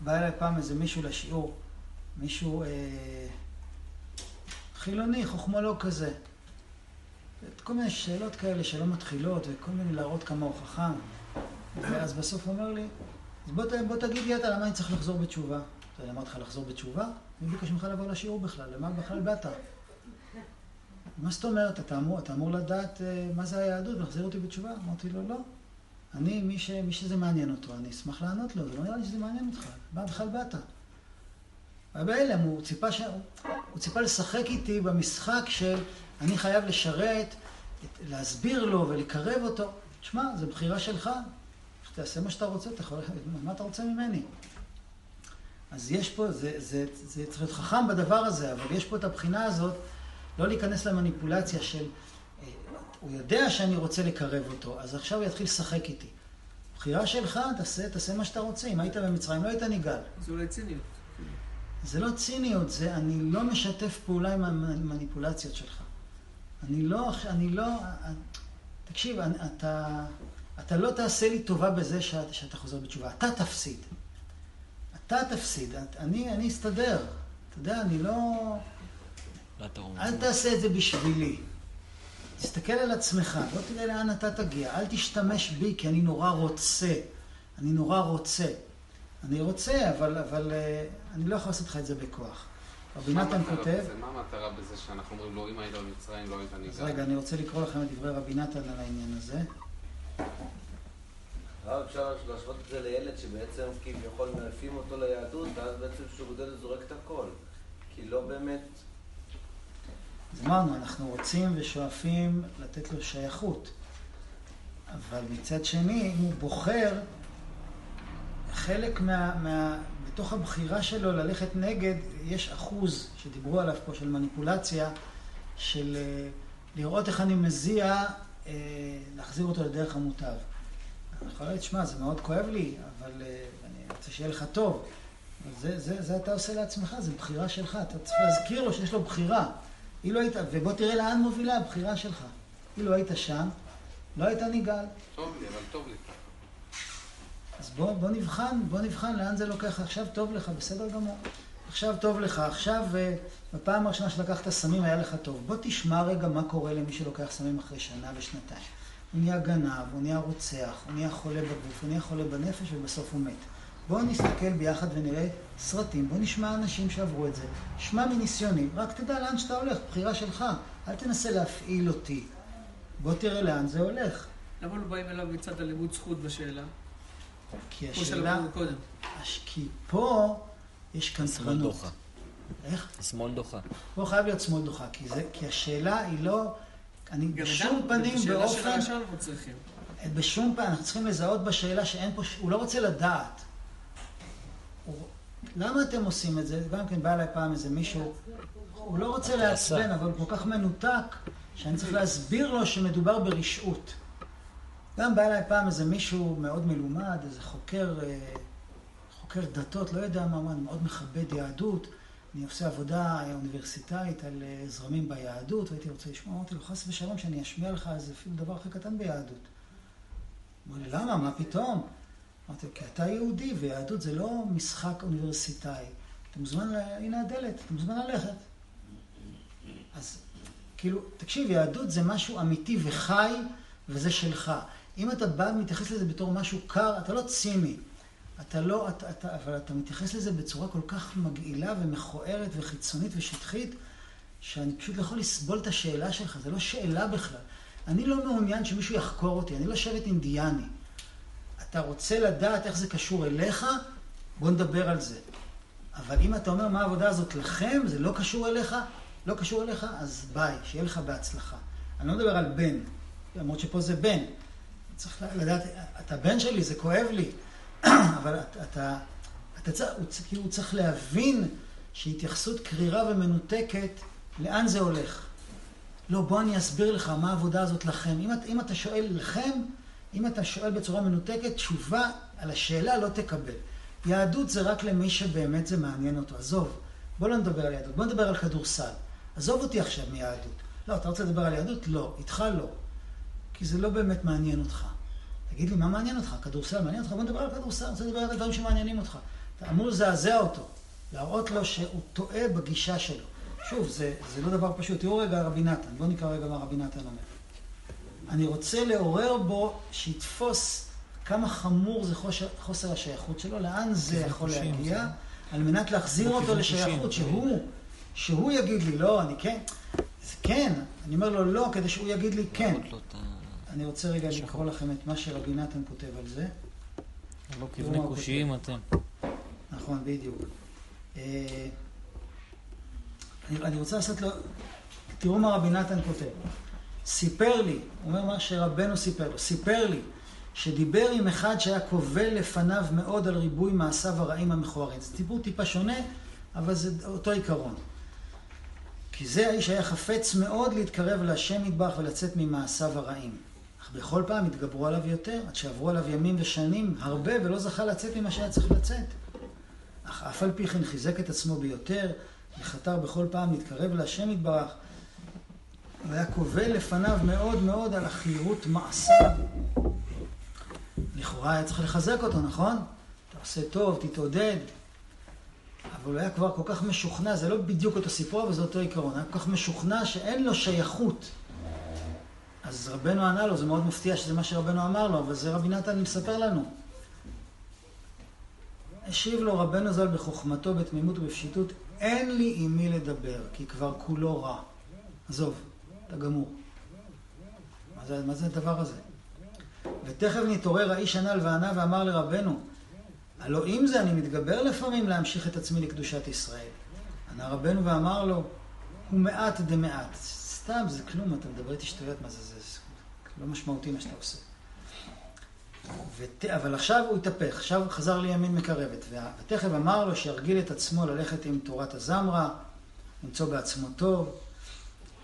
בא אליי פעם איזה מישהו לשיעור, מישהו אה, חילוני, חוכמו לא כזה. כל מיני שאלות כאלה שלא מתחילות, וכל מיני להראות כמה הוא חכם. ואז בסוף הוא אומר לי, אז בוא, בוא תגיד לי אתה, למה אני צריך לחזור בתשובה? אני אמרתי לך לחזור בתשובה? מי ביקש ממך לבוא לשיעור בכלל? למה בכלל באת? מה זאת אומרת? אתה אמור, אתה אמור לדעת אה, מה זה היהדות ולהחזיר אותי בתשובה? אמרתי לו, לא. אני, מי, ש, מי שזה מעניין אותו, אני אשמח לענות לו, זה לא נראה לי שזה מעניין אותך. מה בכלל באת? היה בהלם, הוא ציפה, ש... הוא ציפה לשחק איתי במשחק של אני חייב לשרת, להסביר לו ולקרב אותו. תשמע, זו בחירה שלך, תעשה מה שאתה רוצה, יכול... מה אתה רוצה ממני? אז יש פה, זה, זה, זה צריך להיות חכם בדבר הזה, אבל יש פה את הבחינה הזאת, לא להיכנס למניפולציה של, אה, הוא יודע שאני רוצה לקרב אותו, אז עכשיו הוא יתחיל לשחק איתי. בחירה שלך, תעשה, תעשה מה שאתה רוצה. אם היית במצרים, לא היית נגאל. זה אולי ציניות. זה לא ציניות, זה אני לא משתף פעולה עם המניפולציות שלך. אני לא, אני לא, תקשיב, אתה, אתה לא תעשה לי טובה בזה שאת, שאתה חוזר בתשובה. אתה תפסיד. אתה תפסיד. אני, אני אסתדר. אתה יודע, אני לא... אל תעשה את זה בשבילי. תסתכל על עצמך, לא תראה לאן אתה תגיע. אל תשתמש בי, כי אני נורא רוצה. אני נורא רוצה. אני רוצה, אבל, אבל אה, אני לא יכול לעשות לך את זה בכוח. רבי נתן כותב... מה המטרה בזה שאנחנו אומרים לו, אם היית במצרים, לא היית ניגע? אז רגע, אני רוצה לקרוא לכם את דברי רבי נתן על העניין הזה. הרב, אפשר להשוות את זה לילד שבעצם כביכול מעפים אותו ליהדות, ואז בעצם כשהוא גודל זורק את הכל. כי לא באמת... אז אמרנו, אנחנו רוצים ושואפים לתת לו שייכות. אבל מצד שני, אם הוא בוחר, חלק מה, מה... בתוך הבחירה שלו ללכת נגד, יש אחוז שדיברו עליו פה של מניפולציה, של אה, לראות איך אני מזיע, אה, להחזיר אותו לדרך המוטב. אני יכול להגיד, שמע, זה מאוד כואב לי, אבל uh, אני רוצה שיהיה לך טוב. זה, זה, זה אתה עושה לעצמך, זה בחירה שלך. אתה צריך להזכיר לו שיש לו בחירה. אילו היית, ובוא תראה לאן מובילה הבחירה שלך. אילו היית שם, לא היית נגאל. טוב לי, אבל טוב לי. בוא, בוא נבחן, בוא נבחן לאן זה לוקח. עכשיו טוב לך, בסדר גמור. עכשיו טוב לך, עכשיו אה, בפעם הראשונה שלקחת סמים היה לך טוב. בוא תשמע רגע מה קורה למי שלוקח סמים אחרי שנה ושנתיים. הוא נהיה גנב, הוא נהיה רוצח, הוא נהיה חולה בגוף, הוא נהיה חולה בנפש ובסוף הוא מת. בואו נסתכל ביחד ונראה סרטים, בואו נשמע אנשים שעברו את זה. שמע מניסיוני, רק תדע לאן שאתה הולך, בחירה שלך. אל תנסה להפעיל אותי. בוא תראה לאן זה הולך. למה לא באים אליו מצד הלימוד זכות בשאלה? כי כמו השאלה... שלמדנו קודם. כי פה יש קנטרנות. דוחה. איך? השמאל דוחה. פה חייב להיות שמאל דוחה, כי, זה, כי השאלה היא לא... אני בשום פנים של ואופן... הרשע אנחנו צריכים. בשום פעם, אנחנו צריכים לזהות בשאלה שאין פה, הוא לא רוצה לדעת. הוא, למה אתם עושים את זה? גם כן בא אליי פעם איזה מישהו, הוא לא רוצה לעצבן, אבל הוא כל כך מנותק, שאני צריך להסביר לו שמדובר ברשעות. גם בא אליי פעם איזה מישהו מאוד מלומד, איזה חוקר, אה, חוקר דתות, לא יודע מה, אני מאוד מכבד יהדות. אני עושה עבודה אה, אוניברסיטאית על אה, זרמים ביהדות, והייתי רוצה לשמוע, אמרתי לו, חס ושלום שאני אשמיע לך איזה אפילו דבר הכי קטן ביהדות. אמר לי, למה? מה פתאום? אמרתי לו, כי אתה יהודי, ויהדות זה לא משחק אוניברסיטאי. אתה מוזמן. הנה הדלת, אתה מוזמן ללכת. אז כאילו, תקשיב, יהדות זה משהו אמיתי וחי, וזה שלך. אם אתה בא ומתייחס לזה בתור משהו קר, אתה לא ציני. אתה לא, אתה, אתה, אבל אתה מתייחס לזה בצורה כל כך מגעילה ומכוערת וחיצונית ושטחית, שאני פשוט לא יכול לסבול את השאלה שלך, זה לא שאלה בכלל. אני לא מעוניין שמישהו יחקור אותי, אני לא שבט אינדיאני. אתה רוצה לדעת איך זה קשור אליך? בוא נדבר על זה. אבל אם אתה אומר מה העבודה הזאת לכם, זה לא קשור אליך, לא קשור אליך, אז ביי, שיהיה לך בהצלחה. אני לא מדבר על בן, למרות שפה זה בן. צריך לדעת, אתה בן שלי, זה כואב לי, אבל אתה, אתה, אתה הוא, צריך- כאילו, הוא צריך להבין שהתייחסות קרירה ומנותקת, לאן זה הולך. לא, בוא אני אסביר לך מה העבודה הזאת לכם. אם, את- אם אתה שואל לכם, אם אתה שואל בצורה מנותקת, תשובה על השאלה לא תקבל. יהדות זה רק למי שבאמת זה מעניין אותו. עזוב, בוא לא נדבר על יהדות, בוא נדבר על כדורסל. עזוב אותי עכשיו מיהדות. לא, אתה רוצה לדבר על יהדות? לא, איתך לא. כי זה לא באמת מעניין אותך. תגיד לי, מה מעניין אותך? כדורסל מעניין אותך? בוא נדבר על כדורסל, אני רוצה לדבר על דברים שמעניינים אותך. אתה אמור לזעזע אותו, להראות לו שהוא טועה בגישה שלו. שוב, זה, זה לא דבר פשוט. תראו רגע רבי נתן, בואו נקרא רגע מה רבי נתן אומר. אני רוצה לעורר בו שיתפוס כמה חמור זה חושר, חוסר השייכות שלו, לאן זה יכול להגיע, על מנת להחזיר אותו לשייכות, שהוא, שהוא יגיד לי, לא, אני כן, זה כן, אני אומר לו לא, כדי שהוא יגיד לי כן. אני רוצה רגע לקרוא לכם את מה שרבי נתן כותב על זה. לא כבני קושיים אתם. נכון, בדיוק. אה, אני, רוצה לעשות לו... תראו מה רבי נתן כותב. סיפר לי, הוא אומר מה שרבנו סיפר לו, סיפר לי שדיבר עם אחד שהיה קובל לפניו מאוד על ריבוי מעשיו הרעים המכוערים. זה דיבור טיפה שונה, אבל זה אותו עיקרון. כי זה האיש היה חפץ מאוד להתקרב להשם מטבח ולצאת ממעשיו הרעים. אך בכל פעם התגברו עליו יותר, עד שעברו עליו ימים ושנים הרבה, ולא זכה לצאת ממה שהיה צריך לצאת. אך אף על פי כן חיזק את עצמו ביותר, וחתר בכל פעם להתקרב להשם יתברך, והיה קובל לפניו מאוד מאוד על החירות מעשיו. לכאורה היה צריך לחזק אותו, נכון? אתה עושה טוב, תתעודד. אבל הוא היה כבר כל כך משוכנע, זה לא בדיוק אותו סיפור, אבל זה אותו עיקרון. היה כל כך משוכנע שאין לו שייכות. אז רבנו ענה לו, זה מאוד מפתיע שזה מה שרבנו אמר לו, אבל זה רבי נתן מספר לנו. השיב לו רבנו ז"ל בחוכמתו, בתמימות ובפשיטות, אין לי עם מי לדבר, כי כבר כולו רע. עזוב, אתה גמור. מה זה, מה זה הדבר הזה? ותכף נתעורר האיש הנ"ל וענה ואמר לרבנו, הלא אם זה אני מתגבר לפעמים להמשיך את עצמי לקדושת ישראל. ענה רבנו ואמר לו, הוא מעט דמעט. סתם, זה כלום, אתה מדבר איתי שטויות, מה זה, זה, לא משמעותי מה שאתה עושה. ות... אבל עכשיו הוא התהפך, עכשיו חזר לימין מקרבת. וה- ותכף אמר לו שירגיל את עצמו ללכת עם תורת הזמרה, למצוא בעצמו טוב.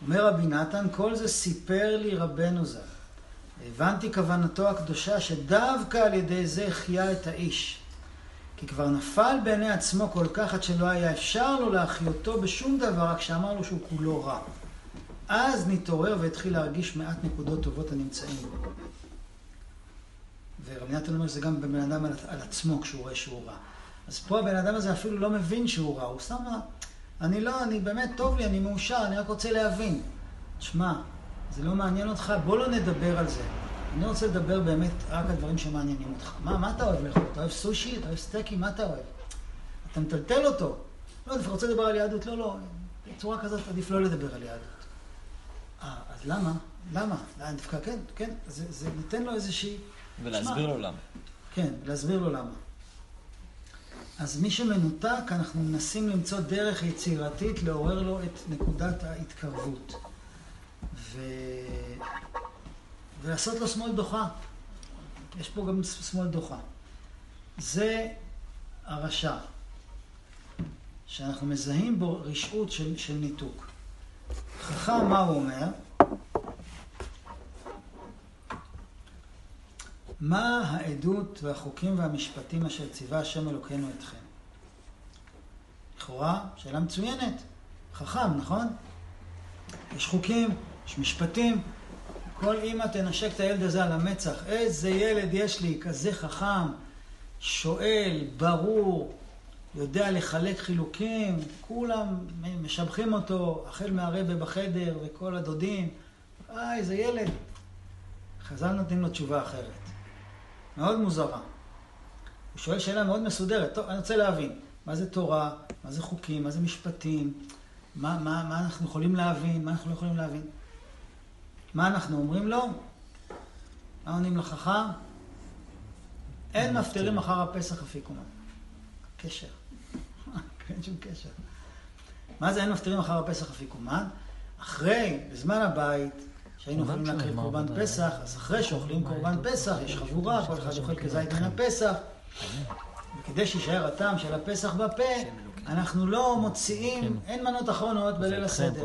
אומר רבי נתן, כל זה סיפר לי רבנו ז"ל. הבנתי כוונתו הקדושה שדווקא על ידי זה החיה את האיש. כי כבר נפל בעיני עצמו כל כך עד שלא היה אפשר לו להחיותו בשום דבר, רק שאמר לו שהוא כולו רע. אז נתעורר והתחיל להרגיש מעט נקודות טובות הנמצאים. ורבי נתן אומר שזה גם בבן אדם על, על עצמו כשהוא רואה שהוא רע. אז פה הבן אדם הזה אפילו לא מבין שהוא רע, הוא סתם אומר, אני לא, אני באמת טוב לי, אני מאושר, אני רק רוצה להבין. תשמע, זה לא מעניין אותך, בוא לא נדבר על זה. אני רוצה לדבר באמת רק על דברים שמעניינים אותך. מה, מה אתה אוהב לאכול? אתה אוהב סושי? אתה אוהב סטייקים? מה אתה אוהב? אתה מטלטל אותו. לא, אתה רוצה לדבר על יהדות? לא, לא. בצורה כזאת עדיף לא לדבר על יהדות. אה, אז למה? למה? למה? דווקא כן, כן. זה, זה נותן לו איזושהי... ולהסביר לו למה. כן, להסביר לו למה. אז מי שמנותק, אנחנו מנסים למצוא דרך יצירתית לעורר לו את נקודת ההתקרבות. ו... ולעשות לו שמאל דוחה. יש פה גם שמאל דוחה. זה הרשע, שאנחנו מזהים בו רשעות של, של ניתוק. חכם, מה הוא אומר? מה העדות והחוקים והמשפטים אשר ציווה השם אלוקינו אתכם? לכאורה, שאלה מצוינת. חכם, נכון? יש חוקים, יש משפטים. כל אימא תנשק את הילד הזה על המצח. איזה ילד יש לי, כזה חכם, שואל, ברור, יודע לחלק חילוקים, כולם משבחים אותו, החל מהרבה בחדר וכל הדודים. אה, איזה ילד. חז"ל נותנים לו תשובה אחרת. מאוד מוזרה. הוא שואל שאלה מאוד מסודרת. טוב, אני רוצה להבין, מה זה תורה, מה זה חוקים, מה זה משפטים, מה, מה, מה אנחנו יכולים להבין, מה אנחנו לא יכולים להבין. מה אנחנו אומרים לו? מה עונים לחכם? אין מפטירים אחר הפסח אפיקומן. קשר. אין שום קשר. מה זה אין מפטירים אחר הפסח אפיקומן? אחרי, בזמן הבית, שהיינו יכולים להקריב קורבן פסח, אז אחרי שאוכלים קורבן פסח, יש חבורה, כל אחד אוכל כזית מן הפסח, וכדי שיישאר הטעם של הפסח בפה, אנחנו לא מוציאים, אין מנות אחרונות בליל הסדר.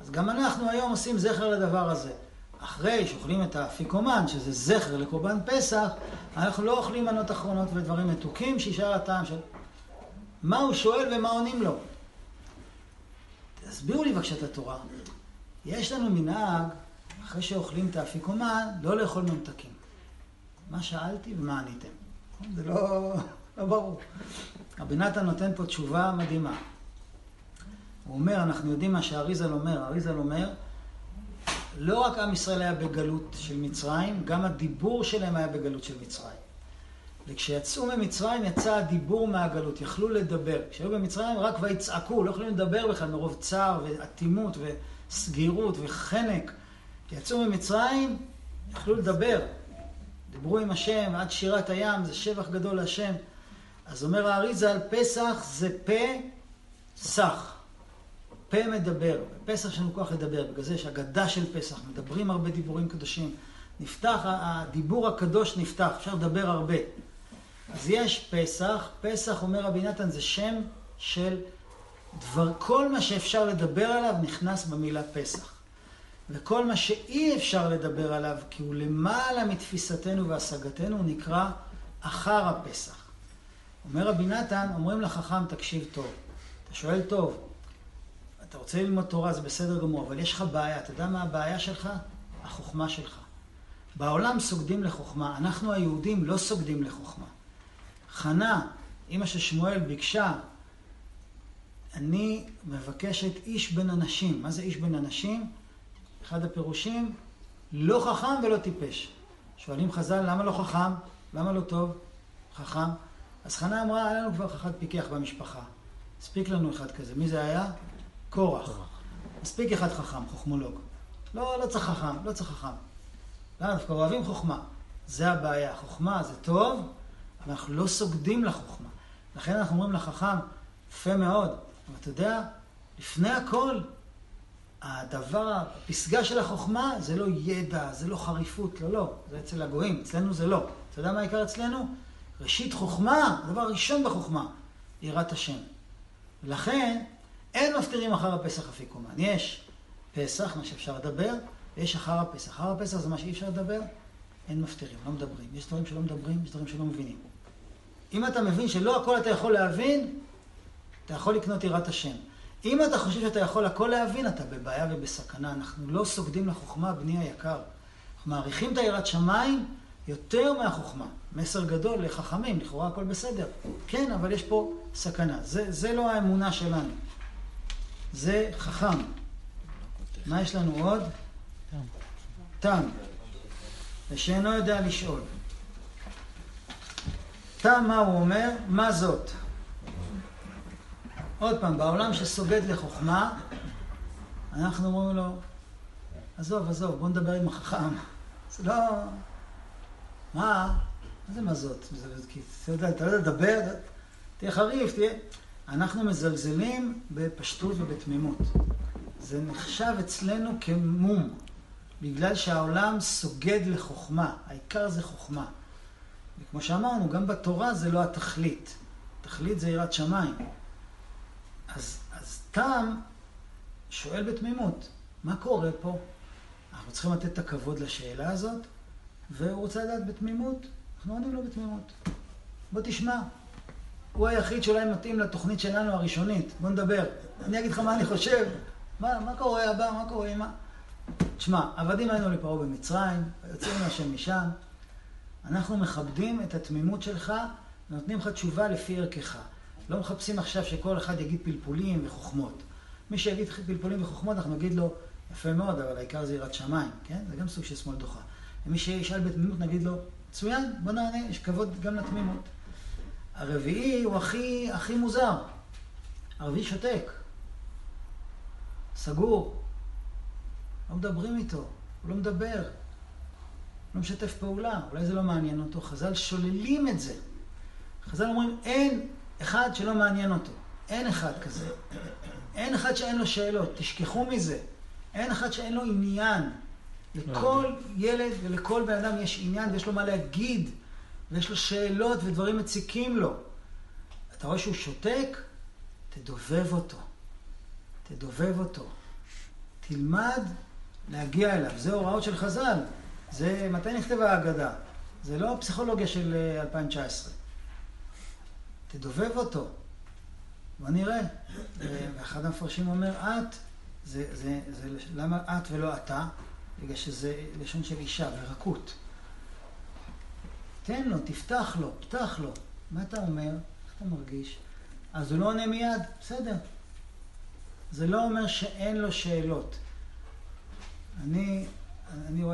אז גם אנחנו היום עושים זכר לדבר הזה. אחרי שאוכלים את האפיקומן, שזה זכר לקורבן פסח, אנחנו לא אוכלים מנות אחרונות ודברים מתוקים, שישאר הטעם של... מה הוא שואל ומה עונים לו? תסבירו לי בבקשה את התורה. יש לנו מנהג, אחרי שאוכלים את האפיקומן, לא לאכול ממתקים. מה שאלתי ומה עניתם? זה לא, לא ברור. רבי נתן נותן פה תשובה מדהימה. הוא אומר, אנחנו יודעים מה שאריזל אומר. אריזל אומר, לא רק עם ישראל היה בגלות של מצרים, גם הדיבור שלהם היה בגלות של מצרים. וכשיצאו ממצרים יצא הדיבור מהגלות, יכלו לדבר. כשהיו במצרים רק ויצעקו, לא יכולים לדבר בכלל מרוב צער ואטימות וסגירות וחנק. כשיצאו ממצרים יכלו לדבר. דיברו עם השם עד שירת הים, זה שבח גדול להשם. אז אומר האריזה על פסח זה פה סח. פה מדבר. בפסח יש לנו כוח לדבר, בגלל זה יש אגדה של פסח, מדברים הרבה דיבורים קדושים. נפתח, הדיבור הקדוש נפתח, אפשר לדבר הרבה. אז יש פסח, פסח, אומר רבי נתן, זה שם של דבר, כל מה שאפשר לדבר עליו נכנס במילה פסח. וכל מה שאי אפשר לדבר עליו, כי הוא למעלה מתפיסתנו והשגתנו, הוא נקרא אחר הפסח. אומר רבי נתן, אומרים לחכם, תקשיב טוב. אתה שואל טוב, אתה רוצה ללמוד תורה, זה בסדר גמור, אבל יש לך בעיה. אתה יודע מה הבעיה שלך? החוכמה שלך. בעולם סוגדים לחוכמה, אנחנו היהודים לא סוגדים לחוכמה. חנה, אימא של שמואל, ביקשה, אני מבקשת איש בין אנשים. מה זה איש בין אנשים? אחד הפירושים, לא חכם ולא טיפש. שואלים חז"ל, למה לא חכם? למה לא טוב? חכם. אז חנה אמרה, היה לנו כבר אחד פיקח במשפחה. הספיק לנו אחד כזה. מי זה היה? קורח. מספיק אחד חכם, חוכמולוג. לא, לא צריך חכם, לא צריך חכם. למה? דווקא אוהבים חוכמה. זה הבעיה. חוכמה זה טוב, אבל אנחנו לא סוגדים לחוכמה. לכן אנחנו אומרים לחכם, יפה מאוד, אבל אתה יודע, לפני הכל, הדבר, הפסגה של החוכמה זה לא ידע, זה לא חריפות, לא, לא, זה אצל הגויים, אצלנו זה לא. אתה יודע מה העיקר אצלנו? ראשית חוכמה, הדבר הראשון בחוכמה, יראת השם. ולכן, אין מפטירים אחר הפסח אפיקומן. יש פסח, מה שאפשר לדבר, ויש אחר הפסח. אחר הפסח זה מה שאי אפשר לדבר, אין מפטירים, לא מדברים. יש דברים שלא מדברים, יש דברים שלא מבינים. אם אתה מבין שלא הכל אתה יכול להבין, אתה יכול לקנות יראת השם. אם אתה חושב שאתה יכול הכל להבין, אתה בבעיה ובסכנה. אנחנו לא סוגדים לחוכמה, בני היקר. אנחנו מעריכים את היראת שמיים יותר מהחוכמה. מסר גדול לחכמים, לכאורה הכל בסדר. כן, אבל יש פה סכנה. זה, זה לא האמונה שלנו. זה חכם. מה יש לנו עוד? תם. ושאינו יודע לשאול. תם, מה הוא אומר? מה זאת? עוד פעם, בעולם שסוגד לחוכמה, אנחנו אומרים לו, עזוב, עזוב, בוא נדבר עם החכם. זה לא... מה? מה זה מה זאת? אתה יודע, אתה לא יודע לדבר, תהיה חריף, תהיה... אנחנו מזלזלים בפשטות ובתמימות. זה נחשב אצלנו כמום, בגלל שהעולם סוגד לחוכמה. העיקר זה חוכמה. וכמו שאמרנו, גם בתורה זה לא התכלית. תכלית זה יראת שמיים. אז, אז תם שואל בתמימות, מה קורה פה? אנחנו צריכים לתת את הכבוד לשאלה הזאת, והוא רוצה לדעת בתמימות, אנחנו עונים לו בתמימות. בוא תשמע, הוא היחיד שאולי מתאים לתוכנית שלנו הראשונית, בוא נדבר. אני אגיד לך מה אני חושב, מה, מה קורה הבא, מה קורה מה... תשמע, עבדים היינו לפרעה במצרים, יוצאים מהשם משם. אנחנו מכבדים את התמימות שלך, ונותנים לך תשובה לפי ערכך. לא מחפשים עכשיו שכל אחד יגיד פלפולים וחוכמות. מי שיגיד פלפולים וחוכמות, אנחנו נגיד לו, יפה מאוד, אבל העיקר זה יראת שמיים, כן? זה גם סוג של שמאל דוחה. ומי שישאל בתמימות, נגיד לו, מצוין, בוא נענה, יש כבוד גם לתמימות. הרביעי הוא הכי, הכי מוזר. הרביעי שותק. סגור. לא מדברים איתו, הוא לא מדבר. לא משתף פעולה, אולי זה לא מעניין אותו. חז"ל שוללים את זה. חז"ל אומרים, אין אחד שלא מעניין אותו. אין אחד כזה. אין אחד שאין לו שאלות, תשכחו מזה. אין אחד שאין לו עניין. לכל ילד ולכל בן אדם יש עניין ויש לו מה להגיד, ויש לו שאלות ודברים מציקים לו. אתה רואה שהוא שותק? תדובב אותו. תדובב אותו. תלמד להגיע אליו. זה הוראות של חז"ל. זה, מתי נכתבה ההגדה? זה לא פסיכולוגיה של 2019. תדובב אותו. בוא נראה. ואחד המפרשים אומר, את, זה, זה, זה, למה את ולא אתה? בגלל שזה לשון של אישה ורכות. תן לו, תפתח לו, פתח לו. מה אתה אומר? איך אתה מרגיש? אז הוא לא עונה מיד, בסדר. זה לא אומר שאין לו שאלות. אני,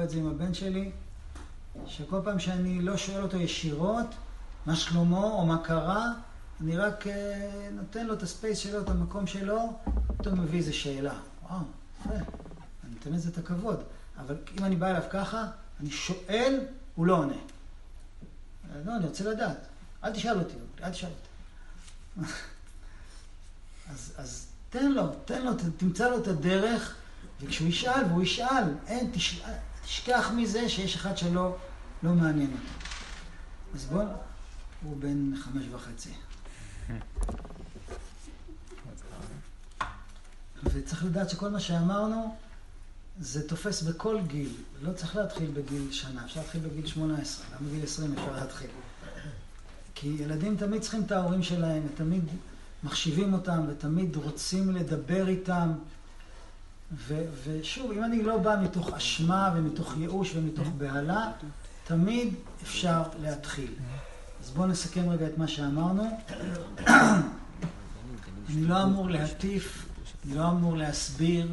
את זה עם הבן שלי, שכל פעם שאני לא שואל אותו ישירות, מה שלמה או מה קרה, אני רק uh, נותן לו את הספייס שלו, את המקום שלו, פתאום מביא איזה שאלה. וואו, יפה, אני נותן לזה את הכבוד. אבל אם אני בא אליו ככה, אני שואל, הוא לא עונה. לא, אני רוצה לדעת. אל תשאל אותי, אל תשאל אותי. אז, אז תן לו, תן לו, תמצא לו את הדרך, וכשהוא ישאל, והוא ישאל, אין, תש... תשכח מזה שיש אחד שלא לא מעניין אותו. אז בוא, הוא בן חמש וחצי. וצריך לדעת שכל מה שאמרנו, זה תופס בכל גיל. לא צריך להתחיל בגיל שנה, אפשר להתחיל בגיל 18, גם בגיל 20 אפשר להתחיל. כי ילדים תמיד צריכים את ההורים שלהם, ותמיד מחשיבים אותם, ותמיד רוצים לדבר איתם. ו- ושוב, אם אני לא בא מתוך אשמה ומתוך ייאוש ומתוך בהלה, תמיד אפשר להתחיל. אז בואו נסכם רגע את מה שאמרנו. אני לא אמור להטיף, אני לא אמור להסביר,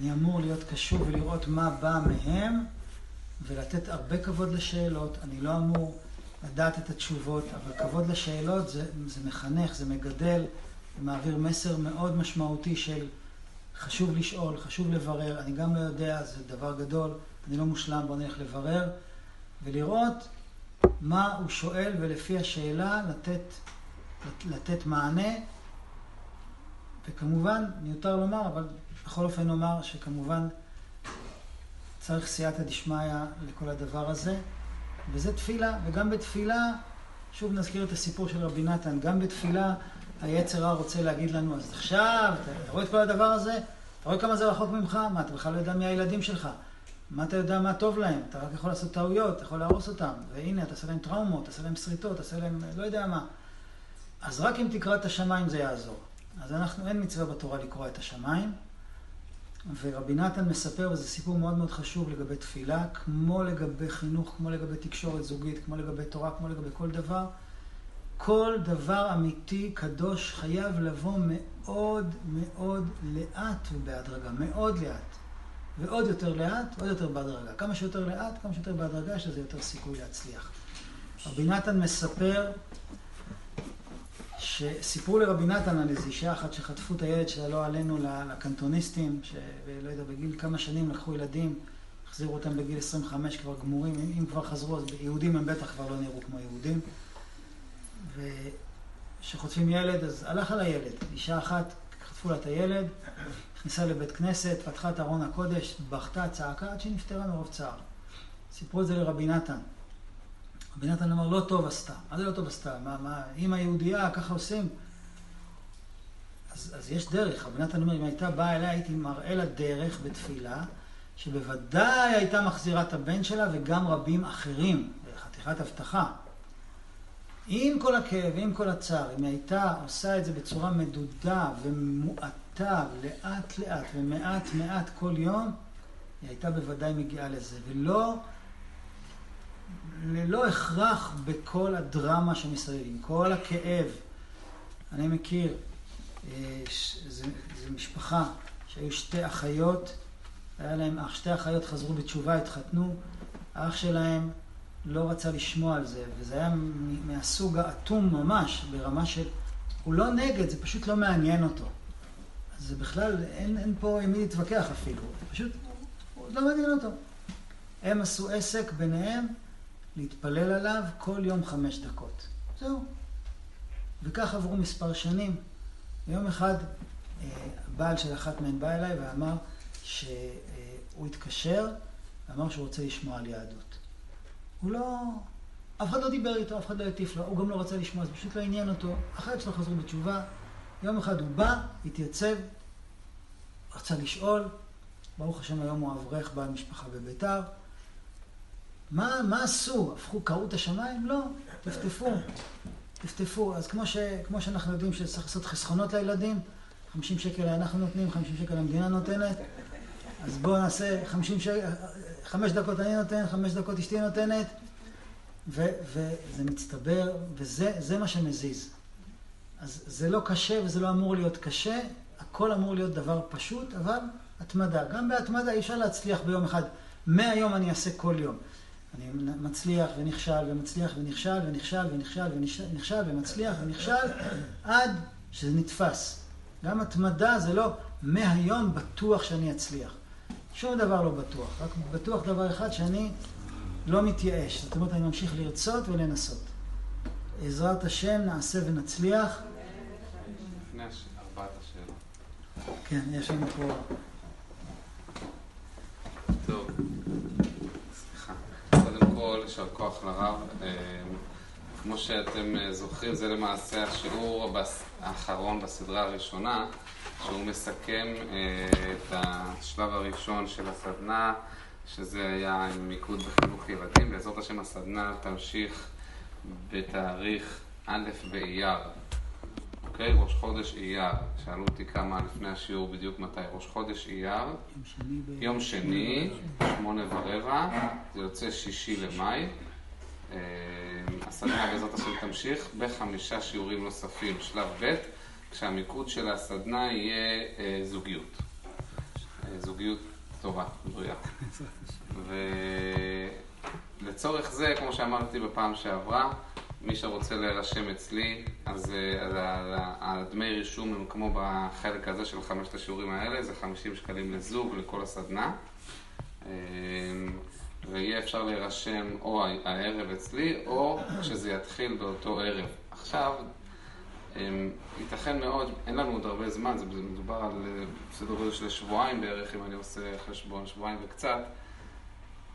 אני אמור להיות קשוב ולראות מה בא מהם, ולתת הרבה כבוד לשאלות. אני לא אמור לדעת את התשובות, אבל כבוד לשאלות זה, זה מחנך, זה מגדל, זה מעביר מסר מאוד משמעותי של חשוב לשאול, חשוב לברר. אני גם לא יודע, זה דבר גדול, אני לא מושלם, בוא נלך לברר, ולראות מה הוא שואל, ולפי השאלה לתת, לתת מענה. וכמובן, מיותר לומר, אבל בכל אופן נאמר שכמובן צריך סייעתא דשמיא לכל הדבר הזה, וזה תפילה, וגם בתפילה, שוב נזכיר את הסיפור של רבי נתן, גם בתפילה היצר הרע רוצה להגיד לנו, אז עכשיו, אתה רואה את כל הדבר הזה? אתה רואה כמה זה רחוק ממך? מה, אתה בכלל לא יודע מי הילדים שלך? מה אתה יודע מה טוב להם? אתה רק יכול לעשות טעויות, אתה יכול להרוס אותם, והנה, אתה עושה להם טראומות, תעשה להם שריטות, תעשה להם לא יודע מה. אז רק אם תקרא את השמיים זה יעזור. אז אנחנו, אין מצווה בתורה לקרוא את השמיים, ורבי נתן מספר, וזה סיפור מאוד מאוד חשוב לגבי תפילה, כמו לגבי חינוך, כמו לגבי תקשורת זוגית, כמו לגבי תורה, כמו לגבי כל דבר. כל דבר אמיתי, קדוש, חייב לבוא מאוד מאוד לאט ובהדרגה. מאוד לאט. ועוד יותר לאט, עוד יותר בהדרגה. כמה שיותר לאט, כמה שיותר בהדרגה, יש לזה יותר סיכוי להצליח. רבי נתן מספר שסיפרו לרבי נתן על איזו אישה אחת שחטפו את הילד שלה, לא עלינו, לקנטוניסטים, שלא יודע, בגיל כמה שנים לקחו ילדים, החזירו אותם בגיל 25 כבר גמורים, אם, כבר חזרו, אז יהודים הם בטח כבר לא נראו כמו יהודים. וכשחוטפים ילד, אז הלך על הילד. אישה אחת, חטפו לה את הילד, נכנסה לבית כנסת, פתחה את ארון הקודש, בכתה, צעקה, עד שהיא נפטרה מרוב צער. סיפרו את זה לרבי נתן. רבי נתן אמר, לא טוב עשתה. מה זה לא טוב עשתה? מה, מה, אימא יהודייה, ככה עושים? אז, אז יש דרך. רבי נתן אומר, אם הייתה באה אליה, הייתי מראה לה דרך בתפילה, שבוודאי הייתה מחזירה את הבן שלה וגם רבים אחרים, חתיכת הבטחה. עם כל הכאב, עם כל הצער, אם היא הייתה עושה את זה בצורה מדודה ומועטה, לאט לאט ומעט מעט כל יום, היא הייתה בוודאי מגיעה לזה. ולא, ללא הכרח בכל הדרמה שמסביב, עם כל הכאב. אני מכיר, זו משפחה שהיו שתי אחיות, היה להם אח, שתי אחיות חזרו בתשובה, התחתנו, האח שלהם לא רצה לשמוע על זה, וזה היה מהסוג האטום ממש, ברמה של, הוא לא נגד, זה פשוט לא מעניין אותו. אז זה בכלל, אין, אין פה עם מי להתווכח אפילו, פשוט, הוא לא מעניין אותו. הם עשו עסק ביניהם להתפלל עליו כל יום חמש דקות. זהו. וכך עברו מספר שנים. ויום אחד, בעל של אחת מהן בא אליי ואמר שהוא התקשר ואמר שהוא רוצה לשמוע על יהדות. הוא לא... אף אחד לא דיבר איתו, אף אחד לא הטיף לו, הוא גם לא רצה לשמוע, זה פשוט לא עניין אותו. אחת שלו חזרו בתשובה, יום אחד הוא בא, התייצב, רצה לשאול, ברוך השם היום הוא אברך בעל משפחה בביתר. מה, מה עשו? הפכו, קראו את השמיים? לא, טפטפו, טפטפו. אז כמו, ש, כמו שאנחנו יודעים שצריך לעשות חסכונות לילדים, 50 שקל אנחנו נותנים, 50 שקל המדינה נותנת, אז בואו נעשה 50 שקל, חמש דקות אני נותן, חמש דקות אשתי נותנת, ו, וזה מצטבר, וזה מה שמזיז. אז זה לא קשה וזה לא אמור להיות קשה, הכל אמור להיות דבר פשוט, אבל התמדה. גם בהתמדה אי אפשר להצליח ביום אחד. מהיום אני אעשה כל יום. אני מצליח ונכשל ומצליח ונכשל ונכשל ונכשל ונכשל ומצליח ונכשל עד שזה נתפס. גם התמדה זה לא מהיום בטוח שאני אצליח. שום דבר לא בטוח, רק בטוח דבר אחד שאני לא מתייאש. זאת אומרת, אני ממשיך לרצות ולנסות. עזרת השם נעשה ונצליח. לפני ארבעת השאלות. כן, יש לנו פה... טוב, סליחה. קודם כל, יישר כוח לרב. כמו שאתם זוכרים, זה למעשה השיעור האחרון בסדרה הראשונה, שהוא מסכם את השלב הראשון של הסדנה, שזה היה עם מיקוד בחינוך ילדים. בעזרת השם הסדנה תמשיך בתאריך א' באייר. אוקיי? ראש חודש אייר. שאלו אותי כמה לפני השיעור בדיוק מתי. ראש חודש אייר. יום שני, שמונה ורבע. זה יוצא שישי למאי. הסדנה בעזרת השם תמשיך בחמישה שיעורים נוספים, שלב ב', כשהמיקוד של הסדנה יהיה אה, זוגיות. אה, זוגיות טובה, בריאה. ולצורך זה, כמו שאמרתי בפעם שעברה, מי שרוצה להירשם אצלי, אז הדמי רישום הם כמו בחלק הזה של חמשת השיעורים האלה, זה 50 שקלים לזוג לכל הסדנה. ויהיה אפשר להירשם או הערב אצלי, או כשזה יתחיל באותו ערב. עכשיו, ייתכן מאוד, אין לנו עוד הרבה זמן, זה מדובר על סדר גודל של שבועיים בערך, אם אני עושה חשבון, שבועיים וקצת.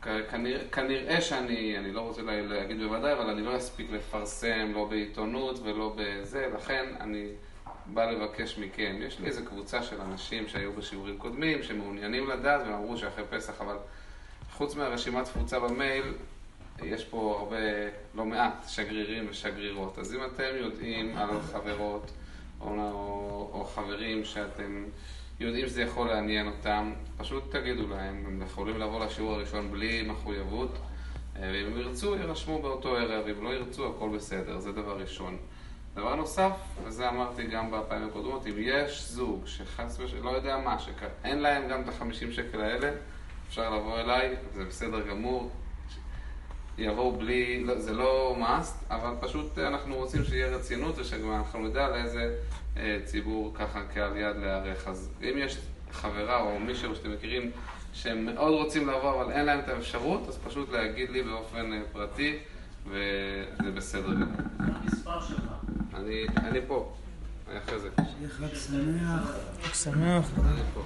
כנראה, כנראה שאני, אני לא רוצה להגיד בוודאי, אבל אני לא אספיק לפרסם, לא בעיתונות ולא בזה, לכן אני בא לבקש מכם. יש לי איזו קבוצה של אנשים שהיו בשיעורים קודמים, שמעוניינים לדעת, והם אמרו שאחרי פסח, אבל חוץ מהרשימת תפוצה במייל, יש פה הרבה, לא מעט, שגרירים ושגרירות. אז אם אתם יודעים על חברות או, או, או חברים שאתם יודעים שזה יכול לעניין אותם, פשוט תגידו להם, הם יכולים לבוא לשיעור הראשון בלי מחויבות, אה, ואם הם ירצו, יירשמו באותו ערב, אם לא ירצו, הכל בסדר, זה דבר ראשון. דבר נוסף, וזה אמרתי גם בפעמים הקודמות, אם יש זוג שחס ושלום, לא יודע מה, שאין להם גם את החמישים שקל האלה, אפשר לבוא אליי, זה בסדר גמור, יבואו בלי, לא, זה לא must, אבל פשוט אה, אנחנו רוצים שיהיה רצינות ושגם אנחנו נדע לאיזה אה, ציבור ככה קהל יד להיערך. אז אם יש חברה או מישהו שאתם מכירים שהם מאוד רוצים לבוא אבל אין להם את האפשרות, אז פשוט להגיד לי באופן אה, פרטי וזה בסדר גמור. המספר שלך. אני, אני פה, אני אחרי זה. שיהיה חג שמח. חג שמח. אני פה.